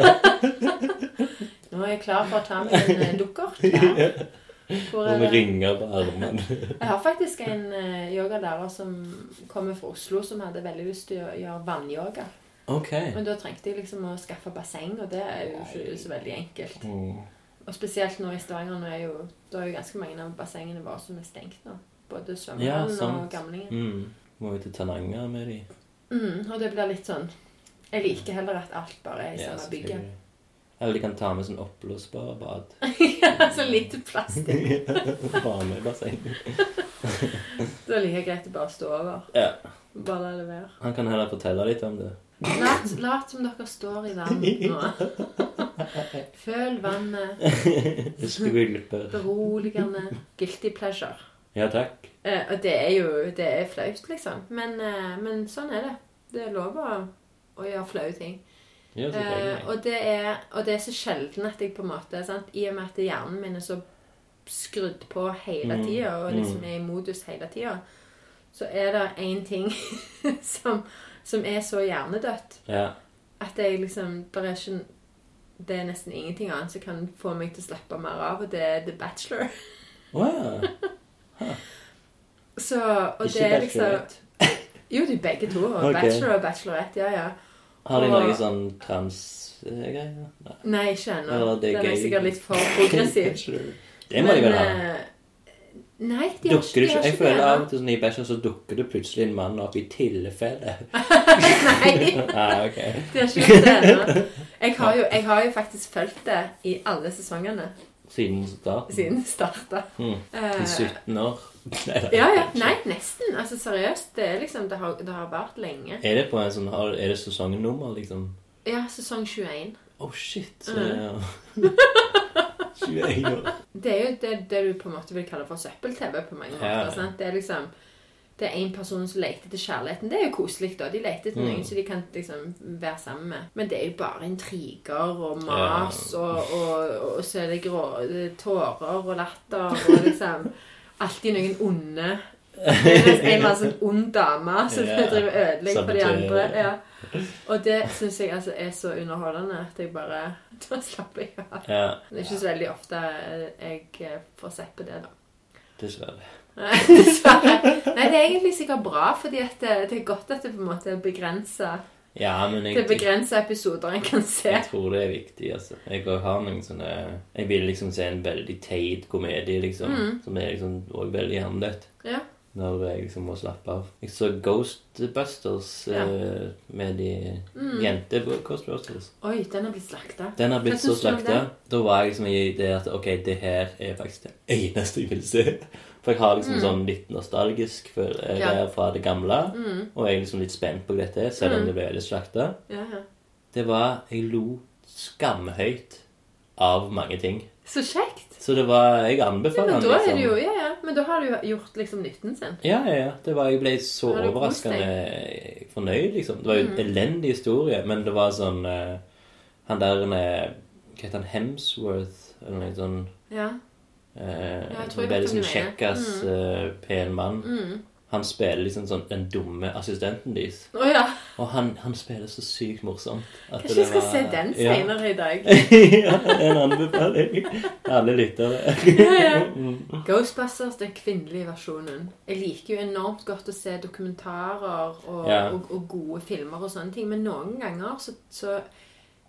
Nå er jeg klar for å ta meg en eh, dukkert. Ja. Hvor Og er med ringer på armen. Jeg har faktisk en uh, yogalærer som kommer fra Oslo, som hadde veldig lyst til å gjøre vannyoga. Ok. Men da trengte jeg liksom å skaffe basseng, og det er jo ikke så veldig enkelt. Mm. Og spesielt nå i Stavanger, nå er jo, da er jo ganske mange av bassengene våre som er stengt nå. Både Ja, og gamlingen. Mm. Må jo til Tananger med de. Mm, og det blir litt sånn Jeg liker heller at alt bare er i Ja, samme bygget. Eller de kan ta med sånn oppblåsbar bad. ja, så lite plastikk. Bare med basseng. Da er det like greit å bare stå over. Ja. Bare la det være. Han kan heller fortelle litt om det. Lat, lat som dere står i vann nå. Føl vannet. Skvulper. Beroligende. Guilty pleasure. Ja, takk. Eh, og det er jo Det er flaut, liksom. Men, eh, men sånn er det. Det er lov å, å gjøre flaue ting. Ja, Eh, og, det er, og det er så sjelden at jeg på en måte sant? I og med at hjernen min er så skrudd på hele Mm, tida, og liksom mm. er i modus hele tida, så er det én ting som, som er så hjernedødt Ja. at jeg liksom Det er ikke det er nesten ingenting annet som kan få meg til å slappe mer av, og det er The Bachelor. Wow. Huh. Så, og Ikke det er liksom Jo, Jo, de begge to. Og Ok. Bachelor og Bachelorette, ja, ja. Har de noe sånn trans-greier? Nei. Nei, ikke ennå. Det er Den er sikkert litt for progressiv. Det må de vel ha. Eh, Nei, de har ikke, det de ikke, har jeg føler det av og til sånn i Bæsja så dukker det plutselig en mann opp i tilfelle. Nei, ah, okay. de har ikke gjort det ennå. Jeg har, jo, jeg har jo faktisk fulgt det i alle sesongene Siden starten. siden starta. Mm. Eh, I 17 år. Nei, ja, ja. Nei, nesten. Altså seriøst. Det liksom Det har, det har vart lenge. Er det på en sånn, er det sesongnummer, liksom? Ja, sesong 21. Oh shit. Så Mm. ja. 21 år. Det er jo det, det du på en måte vil kalle for søppel-TV på mange måter. Ja. Det er liksom det er en person som leter etter kjærligheten. Det er jo koselig, da. De leter etter Mm. noen som de kan liksom være sammen med. Men det er jo bare intriger og mas, og, og, og så er det grå er tårer og latter og liksom Alltid noen onde. Det en eller annen sånn ond dame som Ja. driver og ødelegger for de andre. Ja. Og det syns jeg altså er så underholdende at jeg bare Da slapper jeg av. Ja, Det er ikke så veldig ofte jeg eh, får sett på det, da. dessverre. Dessverre. Nei, det er egentlig sikkert bra, fordi det, det er godt at det på en måte er begrensa Ja, men Det begrenser episoder en kan se. jeg tror det er viktig, altså. Jeg har noen sånne Jeg vil liksom se en veldig teit komedie, liksom. Mm. Som er liksom også veldig hjernedødt. Ja. Når jeg liksom må slappe av. Jeg så Ghostbusters Ja. uh, med de jente-Ghostbusters. Oi, den har blitt slakta. Den har blitt så slakta. Da var jeg liksom i det at ok, det her er faktisk det eneste jeg vil se. For jeg har liksom sånn litt nostalgisk for, Mm. Ja. Mm. fra det gamle. Og jeg er liksom litt spent på dette, selv om det ble litt slakta. Ja, ja. Det var Jeg lo skamhøyt av mange ting. Så kjekt. Så det var Jeg Ja, anbefaler men den, da er liksom. det jo, ja, ja. Men da har du jo gjort liksom nytten sin. Ja, ja, ja. Det var, jeg ble så overraskende fornøyd, liksom. Det var jo Mm. en elendig historie, men det var sånn uh, Han der med Hva heter han? Hemsworth? Eller noe sånn Ja. eh, jeg tror jeg Veldig vet sånn hvem du mener. kjekkas, eh, pen mann. Mm. Han spiller liksom sånn den dumme assistenten deres. Oh, ja. Og han, han spiller så sykt morsomt. Kanskje jeg skal var- se den Ja. senere i dag. ja, en anbefaling. Alle lyttere. Ja, ja. Ghostbusters, den kvinnelige versjonen. Jeg liker jo enormt godt å se dokumentarer og, Ja. og, og gode filmer og sånne ting, men noen ganger så, så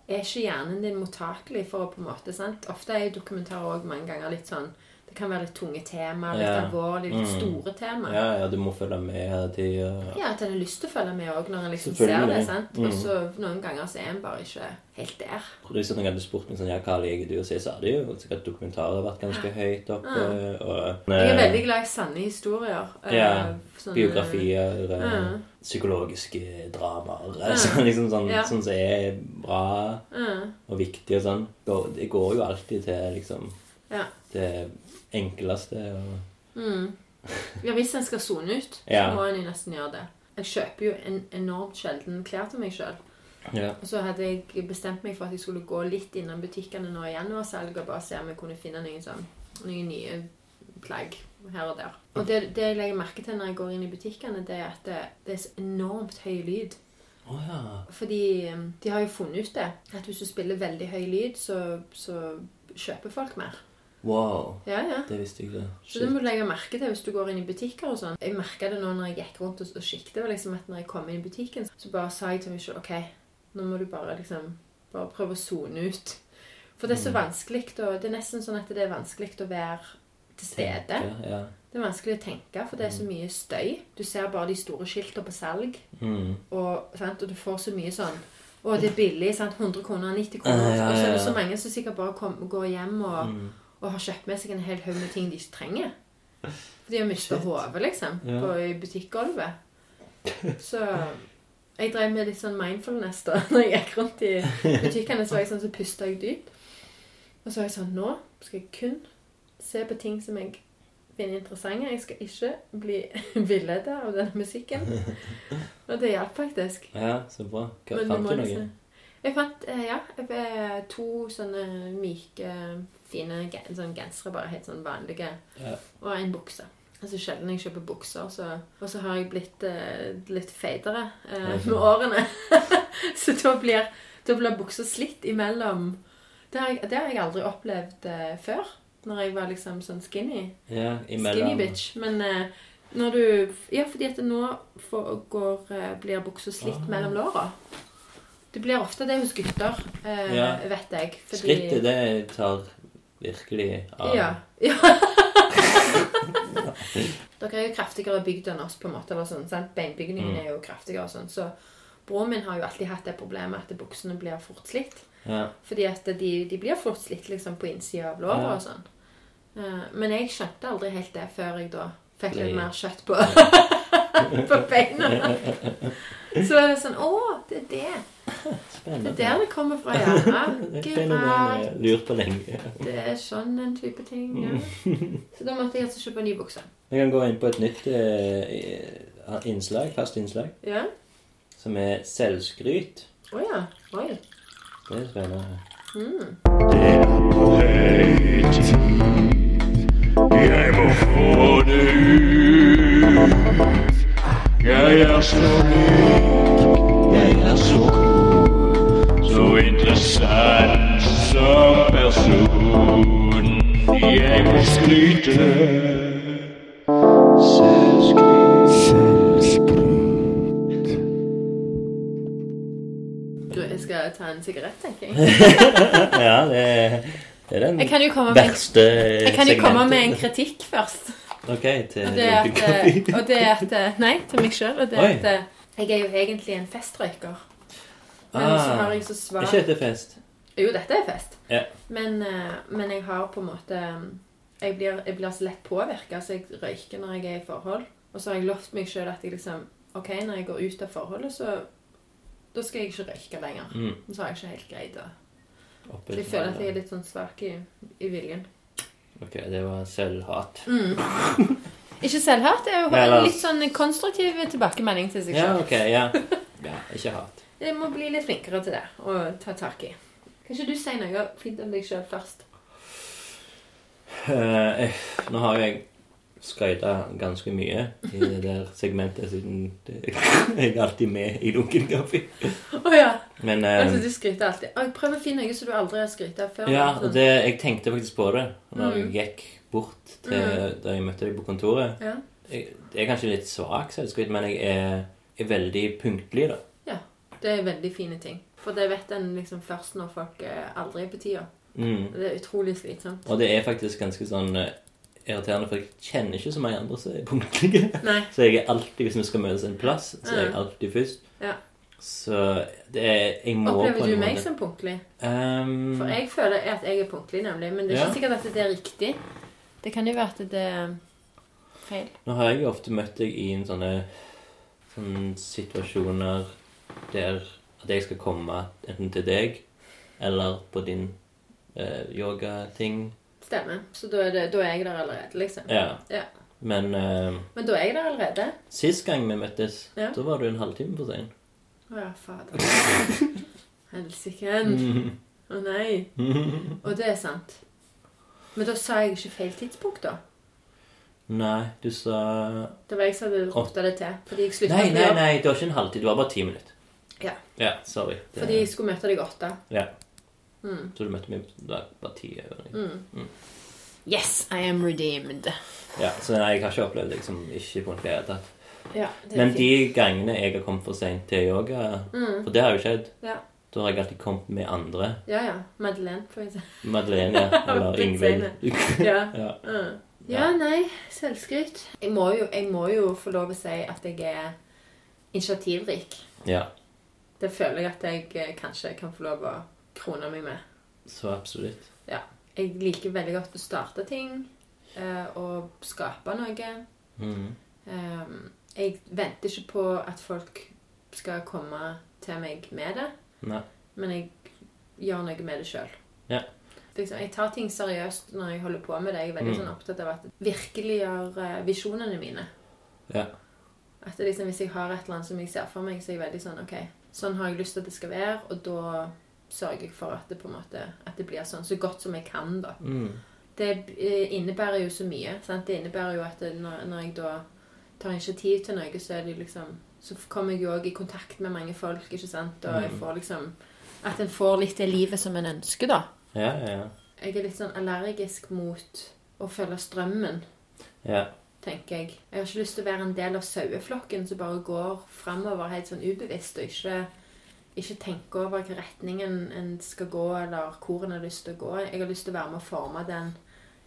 er ikke hjernen din mottakelig for å på en måte, sant? Ofte er dokumentarer også mange ganger litt sånn kan være litt tunge tema, litt Ja. alvorlige, litt Mm. store tema. Ja, ja, du må følge med hele tida. Ja, at en har lyst til å følge med òg når en liksom ser det. sant? Mm. Og så noen ganger så er en bare ikke helt der. Hvis noen hadde spurt meg sånn, ja, hva liker du å se, så hadde jo sikkert dokumentarer vært ganske høyt oppe. Og, Jeg er veldig glad i sanne historier. eh, Ja, sånne- Biografier, eh, Ja. psykologiske dramaer, altså, liksom sånn, Ja. sånn som er bra Ja. og viktig og sånn. Det går jo alltid til liksom Ja. det enkleste og Mm. ja, hvis en skal sone ut, Ja. så må en jo nesten gjøre det. Jeg kjøper jo en enormt sjelden klær til meg sjøl. Ja. Og så hadde jeg bestemt meg for at jeg skulle gå litt innom butikkene nå i januarsalget og bare se om jeg kunne finne noen, sånn, noen nye plagg her og der. Og det, det jeg legger merke til når jeg går inn i butikkene, det er at det, det er så enormt høy lyd. Oh, ja. Fordi um, de har jo funnet ut det. At hvis du spiller veldig høy lyd, så, så kjøper folk mer. Wow. Ja, ja. Det visste jeg ikke. Så det må du legge merke til hvis du går inn i butikker og sånn. Jeg merka det nå når jeg gikk rundt og, og var liksom at når jeg kom inn i butikken, så bare sa jeg til meg selv OK, nå må du bare liksom bare prøve å sone ut. For det er så vanskelig å Det er nesten sånn at det er vanskelig å være til stede. Tenke, Ja. Det er vanskelig å tenke, for det er så mye støy. Du ser bare de store skiltene på salg, Mm. og, og du får så mye sånn Å, det er billig. sant? 100 kroner, 90 kroner. Ja, ja, Og så er det så mange som sikkert bare kom, går hjem og, Mm. Og har kjøpt med seg en hel haug med ting de ikke trenger. For de har mista hodet, liksom, Ja. på i butikkgulvet. Så jeg drev med litt sånn mindfulness da når jeg gikk rundt i butikkene. Så var jeg sånn, så pusta jeg dypt. Og så var jeg sånn Nå skal jeg kun se på ting som jeg finner interessante. Jeg skal ikke bli villedet av denne musikken. Og det hjalp faktisk. ja, så bra. Hva, fant du noe? liksom- Jeg fant eh, ja, jeg to sånne myke, fine sånn gensere, bare helt sånn vanlige, Ja. og en bukse. Altså sjelden jeg kjøper bukser, så, og så har jeg blitt eh, litt feitere eh, med årene. så da blir, da blir buksa slitt imellom. Det har jeg, det har jeg aldri opplevd eh, før, når jeg var liksom sånn skinny. Ja, Skinny imellom. bitch. Men eh, når du Ja, fordi at nå får, går, eh, blir buksa slitt Ah. mellom låra. Det blir ofte det hos gutter, eh, Ja. vet jeg. Fordi, Skrittet, det tar virkelig av. Ja. ja. Dere er jo kraftigere bygd enn oss, på en måte. eller sånn, sant? Beinbygningen Mm. er jo kraftigere. og sånn, Så broren min har jo alltid hatt det problemet at buksene blir fort slitt. Ja. Fordi at de, de blir fort slitt liksom på innsida av låret Ja. og sånn. Eh, Men jeg skjønte aldri helt det før jeg da fikk litt mer kjøtt på, på beina. Så er det sånn Å, det er det. Det er der det kommer fra, ja. Akkurat. lurt på lenge. Det er sånn en type ting. Ja. Så da måtte jeg altså kjøpe ny bukse. Vi kan gå inn på et nytt eh, innslag, fast innslag, Ja. som er selvskryt. Å ja. Oi. Det er spennende. Mm. Det er på høy tid. Jeg må få det ut. Jeg er så myk. jeg er så god, så interessant som person. Jeg må skryte. Selvskryt. Selvskryt. Du, jeg skal ta en sigarett, tenker jeg. Ja, det, det er den Jeg kan jo komme med, verste jeg kan jo komme med en kritikk først. OK, til Og det er at, og det er at Nei, til meg sjøl. Og det er Oi. at eh, jeg er jo egentlig en festrøyker. Men så har Ah, jeg så svak ikke dette fest. Jo, dette er fest. Ja. Men, eh, men jeg har på en måte Jeg blir, jeg blir så lett påvirka, så jeg røyker når jeg er i forhold. Og så har jeg lovt meg sjøl at jeg liksom OK, når jeg går ut av forholdet, så da skal jeg ikke røyke lenger. Mm. Så har jeg ikke helt greid det. Så jeg føler at jeg er litt sånn svak i, i viljen. Ok, det var selvhat. Ikke selvhat, det er jo en litt sånn konstruktiv tilbakemelding til seg Ja, okay, ja. ja. Ikke hat. Jeg må bli litt flinkere til det og ta tak i. Kan ikke du si noe fint om deg sjøl først? Eh, eh, nå har jeg skryta ganske mye i det der segmentet, siden det, jeg er alltid med i Dunken Coffee. Oh, ja. Men eh, Altså, du skryter alltid. Jeg Prøv å finne noe som du aldri har skrytt av før. ja, og det, jeg tenkte faktisk på det når Mm. jeg gikk bort til da jeg møtte deg på kontoret. Ja. Jeg, jeg er kanskje litt svak selvskryt, men jeg er, er veldig punktlig, da. Det er veldig fine ting. For det vet en liksom først når folk eh, aldri er på tida. Mm. Det er utrolig slitsomt. Og det er faktisk ganske sånn eh, irriterende, for jeg kjenner ikke så mange andre som er punktlige. Så jeg er alltid, hvis vi skal møtes en plass, så er jeg alltid først. Ja. Så det er Jeg må på Opplever en du meg måte som punktlig? Um... For jeg føler at jeg er punktlig, nemlig. Men det er ikke Ja. sikkert at det er riktig. Det kan jo være at det er feil. Nå har jeg jo ofte møtt deg i en sånne, sånne situasjoner der at jeg skal komme enten til deg eller på din eh, yogating. Stemmer. Så da er, det, da er jeg der allerede, liksom. Ja. Ja. Men eh, Men da er jeg der allerede. sist gang vi møttes, Ja. da var du en halvtime for sein. Å ja, fader. Helsiken. Å nei. Og det er sant. Men da sa jeg ikke feil tidspunkt, da. Nei, du sa Det var jeg som hadde rota det til. Fordi jeg slutta Nei, nei, nei, det var ikke en halvtime. Det var bare ti minutter. Ja. Ja, sorry. Det, Fordi jeg skulle møte deg åtte. Ja. Mm. Så du møtte meg det var bare ti Mm. Yes, I am redeemed. Ja, så nei, jeg har ikke opplevd deg som ikke punktlig en det tatt. Ja, Men fint. de gangene jeg har kommet for seint til yoga, for det har jo skjedd, Ja. da har jeg alltid kommet med andre. ja, ja. Madeleine, får jeg si. Madeleine ja, eller Ingvild. Ja. Ja. Mm. ja, nei. Selvskryt. Jeg må, jo, jeg må jo få lov å si at jeg er initiativrik. ja, Det føler jeg at jeg eh, kanskje kan få lov å krone meg med. så absolutt. Ja. Jeg liker veldig godt å starte ting eh, og skape noe. Mm. Um, jeg venter ikke på at folk skal komme til meg med det, Nei. men jeg gjør noe med det sjøl. Ja. Liksom, jeg tar ting seriøst når jeg holder på med det. Jeg er veldig Mm. sånn opptatt av at virkeliggjør uh, visjonene mine. Ja. At liksom, Hvis jeg har et eller annet som jeg ser for meg, så er jeg veldig sånn OK, sånn har jeg lyst til at det skal være, og da sørger jeg for at det på en måte At det blir sånn så godt som jeg kan, da. Mm. Det eh, innebærer jo så mye. Sant? Det innebærer jo at når, når jeg da tar initiativ til noe, så er det liksom Så kommer jeg jo òg i kontakt med mange folk, ikke sant? Og jeg får liksom At en får litt det livet som en ønsker, da. Ja, ja, ja. Jeg er litt sånn allergisk mot å følge strømmen, ja. Tenker jeg. Jeg har ikke lyst til å være en del av saueflokken som bare går framover helt sånn ubevisst, og ikke, ikke tenker over hvilken retning en, skal gå, eller hvor en har lyst til å gå. Jeg har lyst til å være med å forme den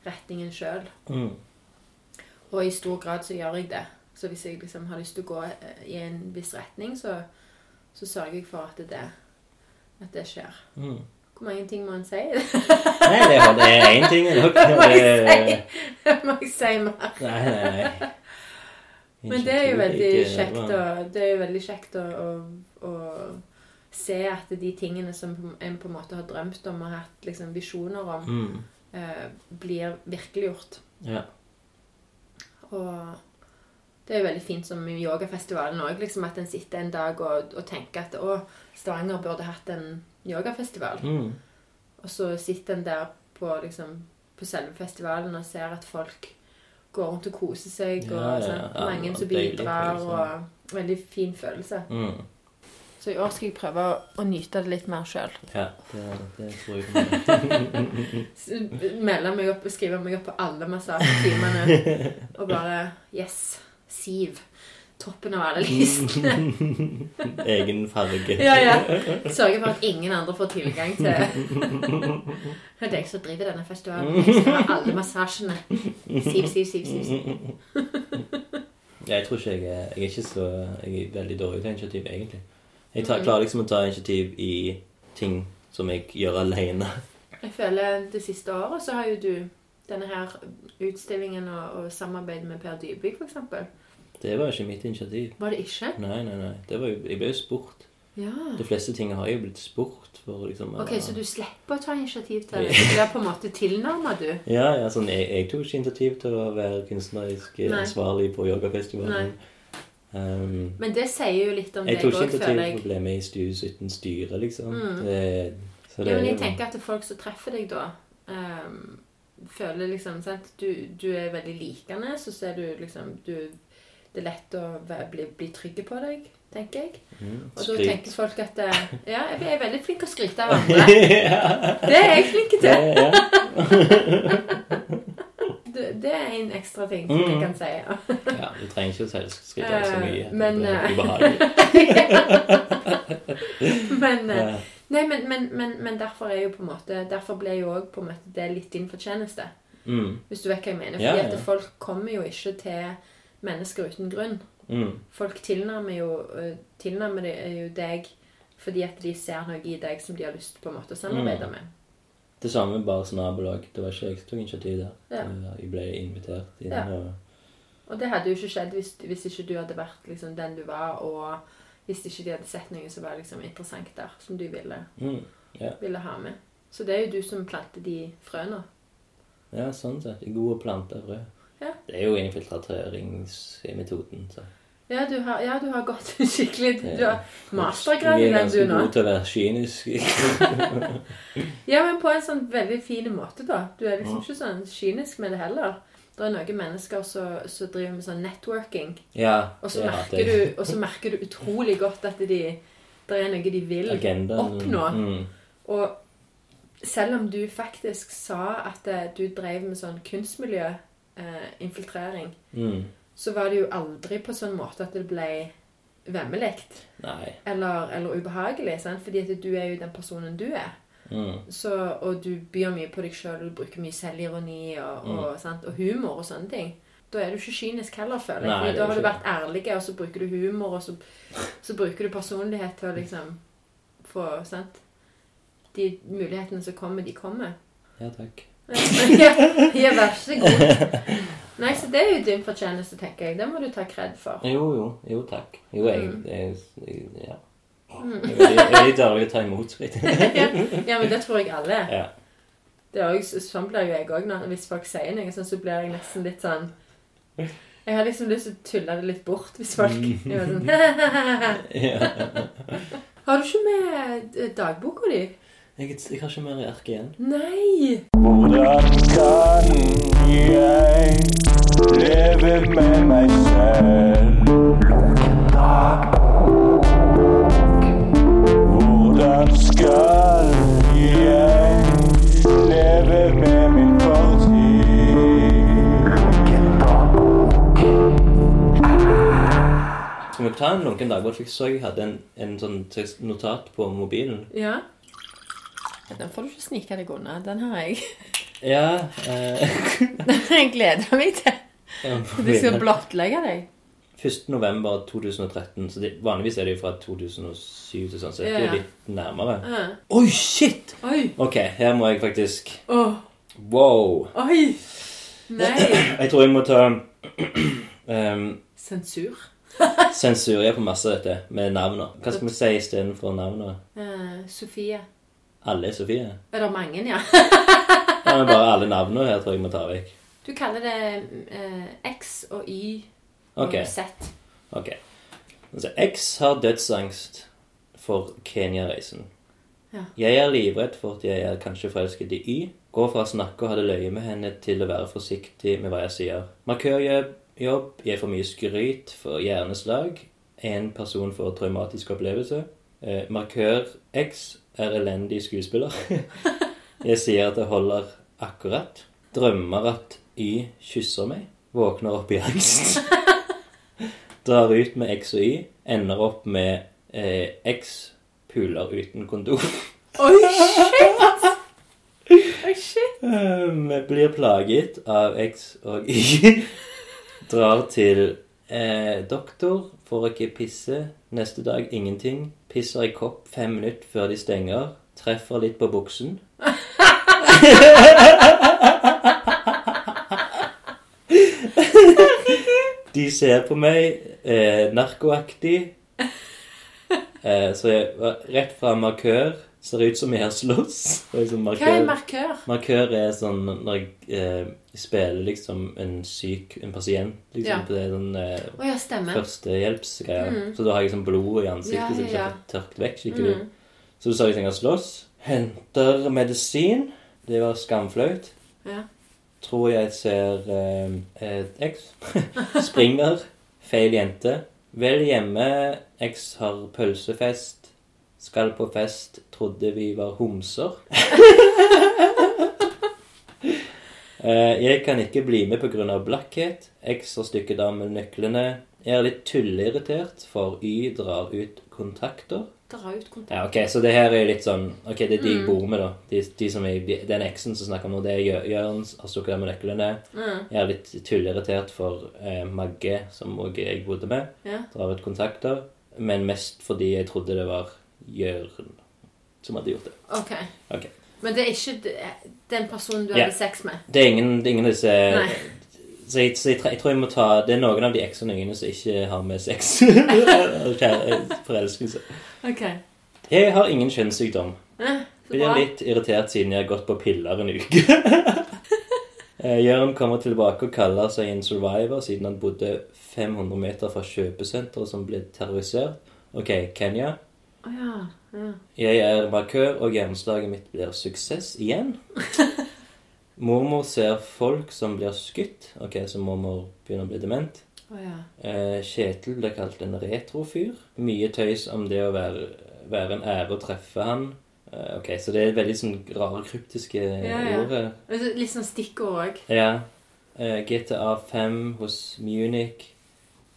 retningen sjøl. Mm. Og i stor grad så gjør jeg det. Så hvis jeg liksom har lyst til å gå eh, i en viss retning, så, så sørger jeg for at det, at det skjer. Mm. Hvor mange ting må en si? Nei, det, er én ting. nok. Må jeg Det, si, si mer? nei, nei, nei. Men det er jo veldig kjekt å, det er jo veldig kjekt å, å, å se at de tingene som en på en måte har drømt om og hatt liksom visjoner om, mm. eh, blir virkeliggjort. Ja. Og det er jo veldig fint som i yogafestivalen òg, liksom at en sitter en dag og, og tenker at å, Stavanger burde hatt en yogafestival. Mm. Og så sitter en der på, liksom, på selve festivalen og ser at folk går rundt og koser seg, og ja, ja, ja, mange som bidrar, og veldig fin følelse. Mm. Så i år skal jeg prøve å, å nyte det litt mer sjøl. Ja, det, det tror jeg på. Melde meg opp og skrive meg opp på alle massasjetimene. Og bare Yes. Siv. Toppen av alle listene. Egen farge. ja, ja. Sørge for at ingen andre får tilgang til Det er jeg som driver denne festivalen. Jeg skal ha alle massasjene. Siv, siv, siv. siv. Jeg tror ikke jeg er Jeg er ikke så Jeg er veldig dårlig til initiativ, egentlig. Jeg tar, klarer liksom å ta initiativ i ting som jeg gjør alene. Jeg føler det siste året så har jo du denne her utstillingen og, og samarbeidet med Per Dybvik, eksempel. Det var ikke mitt initiativ. Var det ikke? Nei, nei, nei. Det var jo, jeg ble jo spurt. Ja. De fleste ting har jo blitt spurt for liksom Ok, så du slipper å ta initiativ til det? Du er på en måte tilnærma, du? Ja, ja, sånn, jeg, jeg tok ikke initiativ til å være kunstnerisk Nei. ansvarlig på yogafestivalen. Um, Men det sier jo litt om jeg deg tok ikke initiativ til å bli med i Stues uten styre, liksom. Det, så det Ja, men jeg tenker at folk som treffer deg da, um, føler liksom sant? Du, du er veldig likende, så ser du liksom du, Det er lett å bli, bli trygge på deg, tenker jeg. Mm, Og da tenker folk at eh, Ja, jeg er veldig flink til å skryte av andre. Det er jeg flink til. Det, det er en ekstra ting som jeg kan si. Ja. du trenger ikke å selvskryte av så Eh, mye. men, det eh, blir ubehagelig. Men, eh, nei, men, men, men, men derfor er jo på en måte Derfor ble jo òg det litt din fortjeneste. Mm, Hvis du vet hva jeg mener. Fordi Ja, ja. at folk kommer jo ikke til mennesker uten grunn. mm, Folk tilnærmer jo, øh, tilnærmer det jo deg fordi at de ser noe i deg som de har lyst på en måte å samarbeide Mm. med. det samme med bare nabolag. Det var ikke jeg som tok initiativ der. Ja. Jeg ble invitert inn. Ja. Og, Og det hadde jo ikke skjedd hvis, hvis ikke du hadde vært liksom, den du var, og hvis ikke de hadde sett noe som var liksom, interessant der, som du ville, mm, yeah. ville ha med. Så det er jo du som planter de frøene. ja, sånn sett. Gode planter frø. Ja. Det er jo infiltrateringsmetoden. Så. Ja, du har, ja, du har gått skikkelig Du Ja. har mastergrad i er den, ganske du nå. god til å være kynisk. Ja, men på en sånn veldig fin måte, da. Du er liksom ikke sånn kynisk med det heller. Det er noen mennesker som driver med sånn networking, ja, og så, merker du, og så merker du utrolig godt at de, det er noe de vil Agendaen. oppnå. Mm, Og selv om du faktisk sa at eh, du drev med sånn kunstmiljøinfiltrering, mm. så var det jo aldri på sånn måte at det ble vemmelig eller, eller ubehagelig. Sant? Fordi at du er jo den personen du er. Mm. Så, og du byr mye på deg sjøl, bruker mye selvironi og, Mm. og, sant? og humor og sånne ting. Da er du ikke kynisk heller, føler jeg. Nei, da har du vært ærlig, og så bruker du humor, og så, så bruker du personlighet til å liksom få sant? De mulighetene som kommer, de kommer. Ja, takk. Ja, ja, vær så god. Nei, så det er jo din fortjeneste, tenker jeg. Det må du ta kred for. Jo, jo. Jo, takk. Jo, jeg, Mm. jeg, jeg Ja. Jeg er veldig- jeg er litt dårlig å ta imot skritt. Ja, men det tror jeg alle er. ja. Det er også, sånn blir jo jeg òg. Hvis folk sier noe sånn, så blir jeg nesten litt sånn Jeg har liksom lyst til å tulle det litt bort hvis folk gjør sånn. Har du ikke med eh, dagboka di? Jeg, jeg har ikke mer i arket igjen. Nei! Hvordan kan jeg leve med meg selv? Hvordan skal jeg leve med min fortid? Skal vi ta en lunken dagbok? Jeg så jeg hadde en, en sånn notat på mobilen. Ja. Den får du ikke snike deg unna. Den har jeg. Ja eh, Den har jeg gleda meg til. De skal blottlegge deg. 1. november 2013. Så de, vanligvis er det jo fra 2007 til sånn, så det er jo litt nærmere. Ja. Oi, shit! Oi! Ok, her må jeg faktisk oh. Wow! oi! Nei. Jeg tror jeg må ta um, Sensur. jeg er på masse av dette med navnene. Hva skal vi si istedenfor navnene? Uh, Sofie. Alle er Sofie? Er det mange, ja? Ja, men bare alle navnene her tror jeg vi tar vekk. Du kaller det eh, X og Y og Z. ok. Altså, X har dødsangst for Kenya-reisen. Ja. Jeg er livredd for at jeg er kanskje forelsket i Y. Går fra å snakke og ha det løye med henne til å være forsiktig med hva jeg sier. Markørjobb, jobb, jeg får mye skryt for hjerneslag. En person får traumatisk opplevelse. Eh, markør X er elendig skuespiller. jeg sier at det holder akkurat. Drømmer at Y kysser meg. Våkner opp i angst. Drar ut med X og Y. Ender opp med eh, X puler uten kondom. Oi, shit! Oi, shit. Eh, Vi blir plaget av X og Y. Drar til eh, doktor, får ikke pisse. Neste dag ingenting. Pisser i kopp fem minutter før de stenger. Treffer litt på buksen. De ser på meg eh, narkoaktig. Eh, så jeg var rett fra markør. Ser ut som jeg har slåss. Liksom Hva er markør- markør? Er sånn når jeg eh, spiller liksom en syk en pasient. Liksom, Ja. på det sånn eh, Å ja, stemmer. førstehjelpsgreier. Så da har jeg sånn blod i ansiktet Ja, som ikke ja, har fått tørket vekk skikkelig. Mm. Så du sa jeg trenger å slåss. Henter medisin. Det var skamflaut. Ja. Tror jeg ser eh, et X. Springer. Feil jente. Vel hjemme. X har pølsefest. Skal på fest. Trodde vi var homser. Eh, jeg kan ikke bli med pga. blakkhet. X har stykket av med nøklene. Jeg er litt tulleirritert, for Y drar ut kontakter. Dra ut kontakter. Ja, ok, Så det her er litt sånn Ok, det er de jeg bor med, da. De, de som er, den eksen som snakker om nå, det er Jø- Jørn. Har stukket av med nøklene. Mm. Jeg er litt tulleirritert for eh, Magge, som òg jeg bodde med. Ja. Drar ut kontakter. Men mest fordi jeg trodde det var Jørn som hadde gjort det. Ok. okay. Men det er ikke den personen du Ja. hadde sex med? Det er ingen, det er ingen av disse Nei. så, jeg, så jeg, jeg tror jeg må ta Det er noen av de eksene mine som ikke har med sex. Forelskelse. Okay. Jeg har ingen kjønnssykdom. Eh, Blir bra. litt irritert siden jeg har gått på piller en uke. Eh, Jørn kommer tilbake og kaller seg en survivor siden han bodde 500 meter fra kjøpesenteret som ble terrorisert. Ok, Kenya. Oh, ja. Ja. Jeg er markør, og gjennomslaget mitt blir suksess igjen. Mormor ser folk som blir skutt. Ok, så mormor begynner å bli dement. Oh, ja. Eh, Kjetil ble kalt en retrofyr. Mye tøys om det å være, være en ære å treffe han. Eh, ok, så det er veldig sånn rare, kryptiske Ja, ja. ord. Litt sånn stikkord òg. Ja. Eh, GTA 5 hos Munich.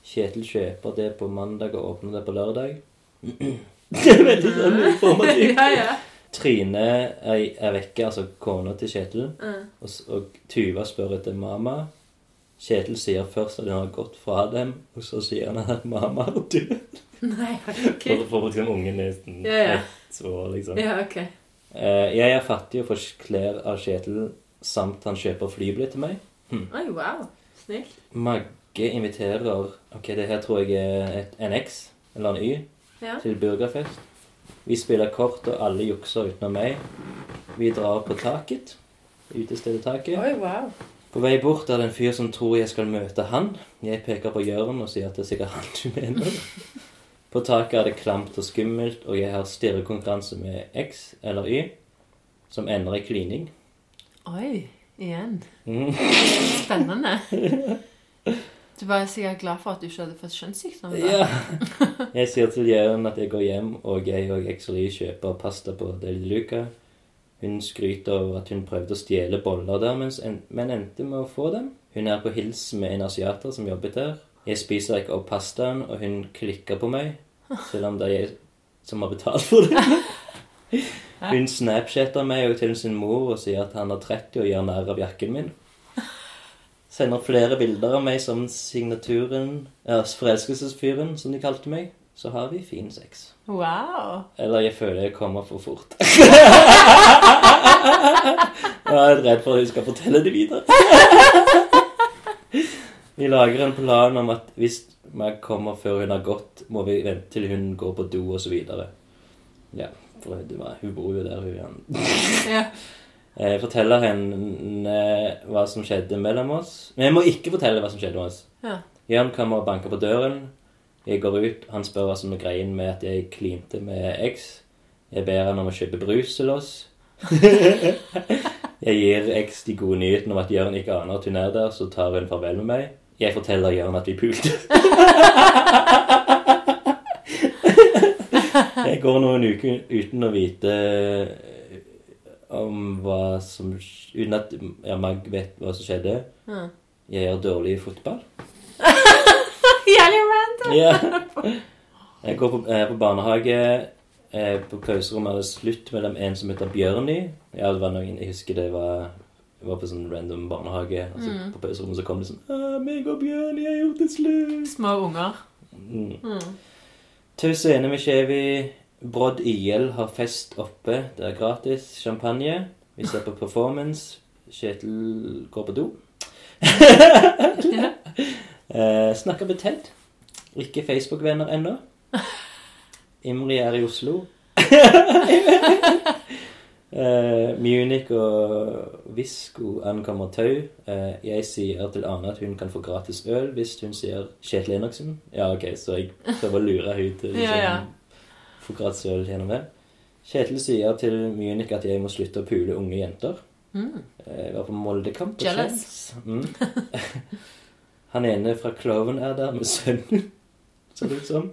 Kjetil kjøper det på mandag og åpner det på lørdag. det er veldig sånn informativt. ja, ja. Trine er, er vekke, altså kona til Kjetil. Mm. Og, og Tuva spør etter mamma. Kjetil sier først at hun har gått fra dem, og så sier han at mamma er død. Nei, For, ok. for liksom ungen er nesten Ja, ja. ett år, liksom. Ja, ok. Eh, jeg er fattig og får klær av Kjetil, samt han kjøper flybillett til meg. Oi, wow. Snilt. Magge inviterer Ok, det her tror jeg er et, en X, eller en Y, Ja. til burgerfest. Vi spiller kort, og alle jukser utenom meg. Vi drar på taket. Utestedetaket. Oi, wow. På vei bort er det en fyr som tror jeg skal møte han. Jeg peker på Jørn og sier at det er sikkert han du mener. På taket er det klamt og skummelt, og jeg har stirrekonkurranse med X eller Y, som ender i klining. Oi. Igjen. Mm. Spennende. Du var sikkert glad for at du ikke hadde fått kjønnssykdom? Ja. Jeg sier til Jæren at jeg går hjem, og jeg og X kjøper pasta på Deli Luca. Hun skryter over at hun prøvde å stjele boller der, en, men endte med å få dem. Hun er på hils med en asiater som jobbet der. Jeg spiser ikke opp pastaen, og hun klikker på meg, selv om det er jeg som har betalt for det. Hun snapchatter meg og til sin mor og sier at han er 30 og gjør narr av jakken min. Sender flere bilder av meg som signaturen ja, Forelskelsesfyren, som de kalte meg. Så har vi fin sex. Wow. Eller jeg føler jeg kommer for fort. Jeg er litt redd for at hun skal fortelle det videre. Vi lager en plan om at hvis man kommer før hun har gått, må vi vente til hun går på do, videre. Ja, for det var, hun bor jo der, hun. igjen. Ja. Jeg forteller henne hva som skjedde mellom oss. Men jeg må ikke fortelle hva som skjedde med oss. Ja. Jørn kommer og banker på døren. Jeg går ut. Han spør hva som er greien med at jeg klinte med X. Jeg ber han om å kjøpe brus til oss. jeg gir X de gode nyhetene om at Jørn ikke aner at hun er der, så tar hun farvel med meg. Jeg forteller Jørn at vi pulte. jeg går noen uker uten å vite om hva som Uten at ja, Mag vet hva som skjedde. Ja. Jeg gjør dårlig i fotball. Jævlig random. Ja. Jeg går på, eh, på barnehage. Eh, på pauserommet er det slutt mellom en som heter Bjørny. Ja, det var noen, Jeg husker det var jeg var på sånn random barnehage. Altså, Mm. På pauserommet så kom det sånn «Ah, 'Meg og Bjørni har gjort det slutt'. Små unger. Mm. Mm. Taus scene med Chevy. Brodd IL har fest oppe. Det er gratis. Champagne. Vi ser på performance. Kjetil går på do. Eh, snakker med Ted. Ikke Facebook-venner ennå. Imri er i Oslo. eh, Munich og Visco ankommer Tau. Eh, jeg sier til Ane at hun kan få gratis øl hvis hun sier Kjetil Enoksen. Ja, ok, så jeg prøver å lure henne til Ja, ja. Få gratis øl gjennom det. Kjetil sier til Munich at jeg må slutte å pule unge jenter. Mm. Eh, Jeg var på Moldekamp. Jealous. Mm. Han ene fra Kloven er der med sønnen, så det ut som.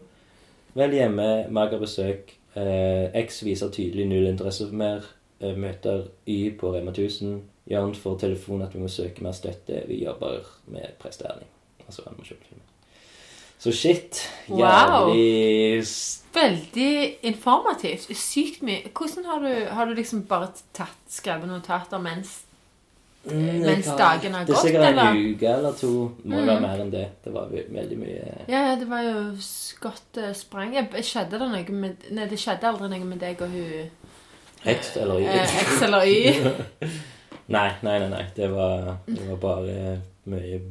Vel hjemme, mager besøk. Eh, X viser tydelig null interesse for mer. Eh, møter Y på Rema 1000. Jørn får telefon at vi må søke mer støtte. Vi jobber med presteerning. Altså animasjonsfilm. Så shit. Jævlig wow. Veldig informativt. Sykt mye. Hvordan har du, har du liksom bare tatt, skrevet notater mens Mm, Mens dagen har- har Det er sikkert en eller? uke eller to. Må Mm. være mer enn det. Det var veldig mye Ja, ja, det var jo godt uh, sprang. Jeg- Skjedde det noe med Nei, det skjedde aldri noe med deg og hun Hekst eller Y. X eller Y. Nei, nei, nei. nei. Det var, det var bare mye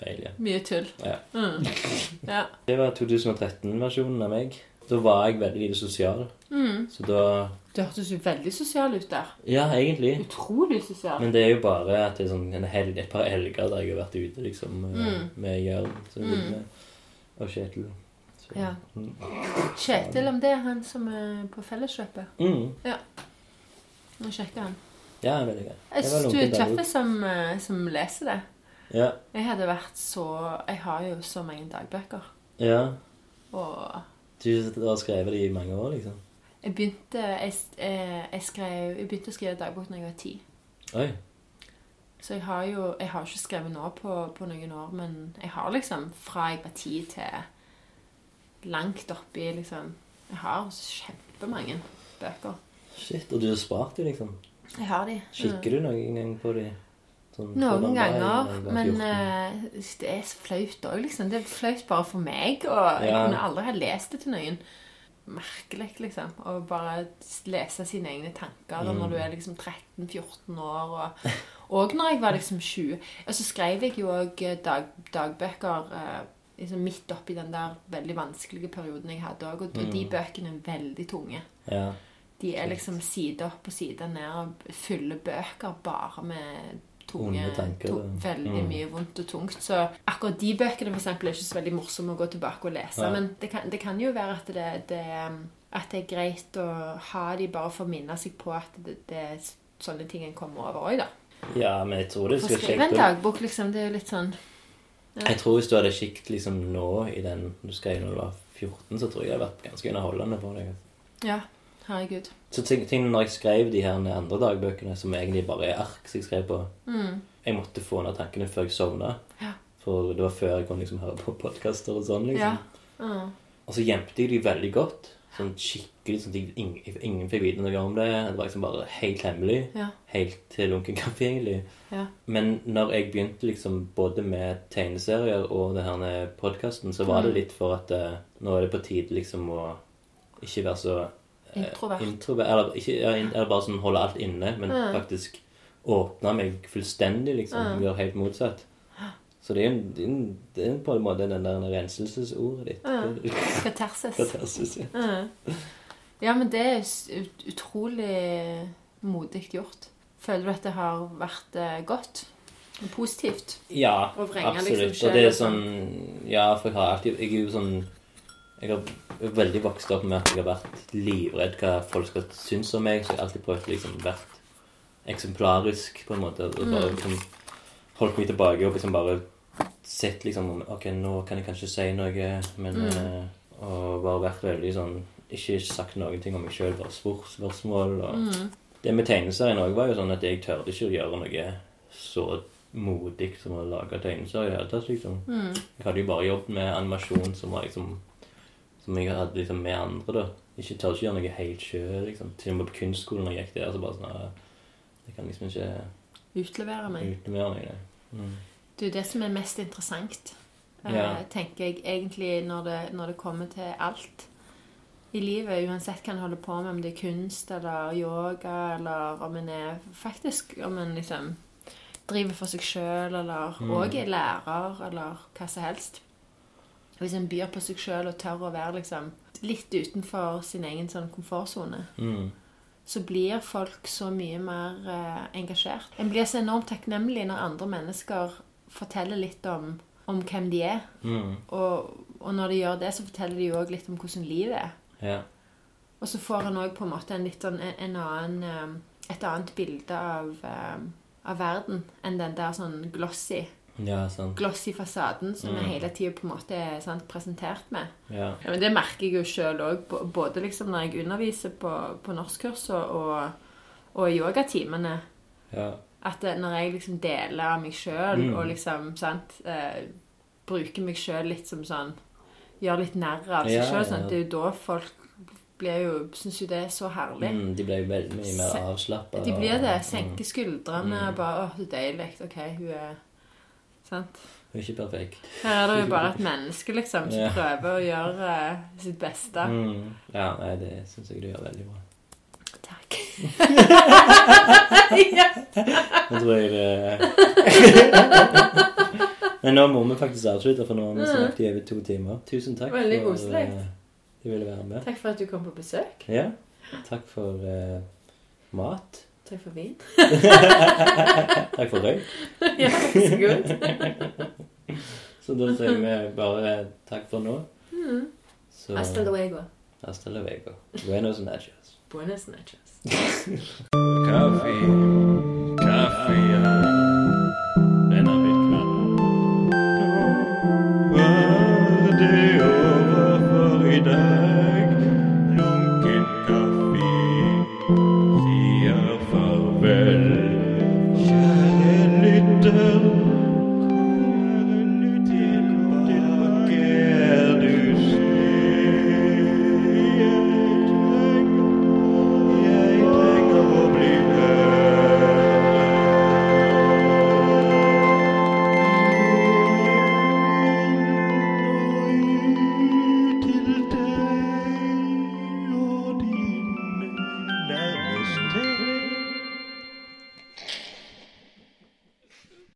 feil, ja. Mye tull. Ja. Mm. Ja. Det var 2013-versjonen av meg. Da var jeg veldig lite sosial. Mm. Så da Du hørtes jo veldig sosial ut der. Ja, egentlig. Utrolig sosial. Men det er jo bare at det er sånn en helg, et par helger der jeg har vært ute, liksom, med, Mm. med Jørn Mm. og Kjetil. Så, Ja. Mm. Kjetil, om det er han som er på Felleskjøpet. Mm. Nå sjekker han. Ja, veldig greit. Jeg Det syns du er tøff som, eh, som leser det. Ja. Jeg hadde vært så Jeg har jo så mange dagbøker. ja. Og Du har skrevet dem i mange år, liksom? jeg begynte Jeg, eh, jeg, skrev, jeg begynte å skrive dagbok da jeg var ti. Oi. Så jeg har jo Jeg har ikke skrevet nå på, på noen år, men jeg har liksom fra jeg var ti til langt oppi liksom Jeg har kjempemange bøker. Shit. Og du har spart dem, liksom? Jeg har de. Kikker du noen gang på dem? Sånn, Noen ganger, da men 14? eh, det er så flaut òg, liksom. Det er flaut bare for meg, og jeg kunne aldri ha lest det til noen. Merkelig, liksom. Å bare lese sine egne tanker Mm. når du er liksom 13-14 år. Og, og når jeg var liksom 20. Og så skrev jeg jo òg dag, dagbøker uh, liksom midt oppi den der veldig vanskelige perioden jeg hadde òg. Og, og de Mm. bøkene er veldig tunge. Ja. De er liksom side opp og side ned og fyller bøker bare med tunge tanker, to. Veldig Mm. mye vondt og tungt. Så akkurat de bøkene for eksempel, er ikke så veldig morsomme å gå tilbake og lese. Ja. Men det kan, det kan jo være at det, det, at det er greit å ha de bare for å minne seg på at det, er sånne ting en kommer over òg, da. ja, men jeg tror det skal skal skrive en dagbok, liksom, det er jo litt sånn Jeg tror hvis du hadde kikket liksom nå i den du skrev når du var 14, så tror jeg det hadde vært ganske underholdende for deg. Ja, herregud. Så ting, ting når jeg skrev de her andre dagbøkene, som egentlig bare er ark som jeg skrev på Mm. Jeg måtte få ned tankene før jeg sovna. Ja. For det var før jeg kunne liksom høre på podkaster og sånn. liksom. Ja. Uh. Og så gjemte jeg de veldig godt. Sånn skikkelig sånn at ingen, ingen fikk vite noe om det. Det var liksom bare helt hemmelig. Ja. Helt til lunken kaffe, egentlig. Ja. Men når jeg begynte liksom både med tegneserier og det her podkasten, så var det Mm. litt for at uh, nå er det på tide liksom å ikke være så Introvert. introvert eller, ikke, ja, in- eller bare sånn holde alt inne, men Mm. faktisk åpne meg fullstendig, liksom. Gjøre helt motsatt. Så det er, en, det, er en, det er på en måte den der renselsesordet ditt. Mm. Katarsis. Katarsis, ja. Mm. Ja, men det er ut- utrolig modig gjort. Føler du at det har vært eh, godt? Positivt? Ja, Og vrenge absolutt. liksom og det er sånn Ja, for jeg har alltid Jeg er jo sånn Jeg har veldig vokst opp med at jeg har vært livredd hva folk skal synes om meg, så jeg har alltid prøvd liksom vært eksemplarisk, på en måte. Og bare Mm. liksom holdt meg tilbake og liksom bare sett liksom Ok, nå kan jeg kanskje si noe, men Mm. eh, Og bare vært veldig sånn Ikke sagt noen ting om meg sjøl, bare spurt spørsmål. Og Mm. det med tegneserien òg var jo sånn at jeg tørde ikke å gjøre noe så modig som å lage tegneserie i det hele tatt, liksom. Mm. Jeg hadde jo bare jobbet med animasjon som var liksom Som jeg hadde liksom med andre, da. Ikke tør ikke gjøre noe helt sjøl, liksom. Til og med på kunstskolen jeg gikk der, så bare sånn Jeg kan liksom ikke Utlevere meg. utlevere meg det. Mm. Det er det som er mest interessant, Ja. tenker jeg egentlig når det, når det kommer til alt i livet. Uansett hva en holder på med, om det er kunst eller yoga, eller om en er faktisk Om en liksom driver for seg sjøl, eller Mm. er lærer, eller hva som helst. Hvis en byr på seg sjøl og tør å være liksom litt utenfor sin egen sånn komfortsone, Mm. så blir folk så mye mer eh, engasjert. En blir så enormt takknemlig når andre mennesker forteller litt om, om hvem de er. Mm. Og, og når de gjør det, så forteller de jo òg litt om hvordan livet er. Ja. Og så får en òg på en måte en litt sånn en, en annen, eh, et annet bilde av, eh, av verden enn den der sånn glossy, ja, glossy fasaden som vi Mm. hele tida på en måte er sant, presentert med. Ja. Ja, men Det merker jeg jo sjøl òg, både liksom når jeg underviser på, på norskkurset og, og, og i yogatimene. ja. At når jeg liksom deler av meg sjøl Mm. og liksom sant, eh, bruker meg sjøl litt som sånn Gjør litt narr av seg sjøl. Sånn, det er jo da folk blir jo Syns jo det er så herlig. Mm, de blir jo veldig mye mer avslappa. De blir det. Senker skuldrene Mm. og bare Å, så deilig. OK, hun er Sant? Hun er ikke perfekt. Her er det jo bare et menneske, liksom, som Ja. prøver å gjøre eh, sitt beste. Mm. Ja, nei, det syns jeg du gjør veldig bra. Takk. Nå tror jeg det Men nå må vi faktisk avslutte, for nå har vi snakket i over to timer. Tusen takk Veldig koselig. Uh. Takk for at du kom på besøk. Ja. Takk for uh, mat. Takk for vin. Takk for røyk. ja, så godt. Så da sier vi bare takk for nå. Mm. Så Hasta luego. Hasta luego. Buenos nachos. Buenos nachos. Kaffe.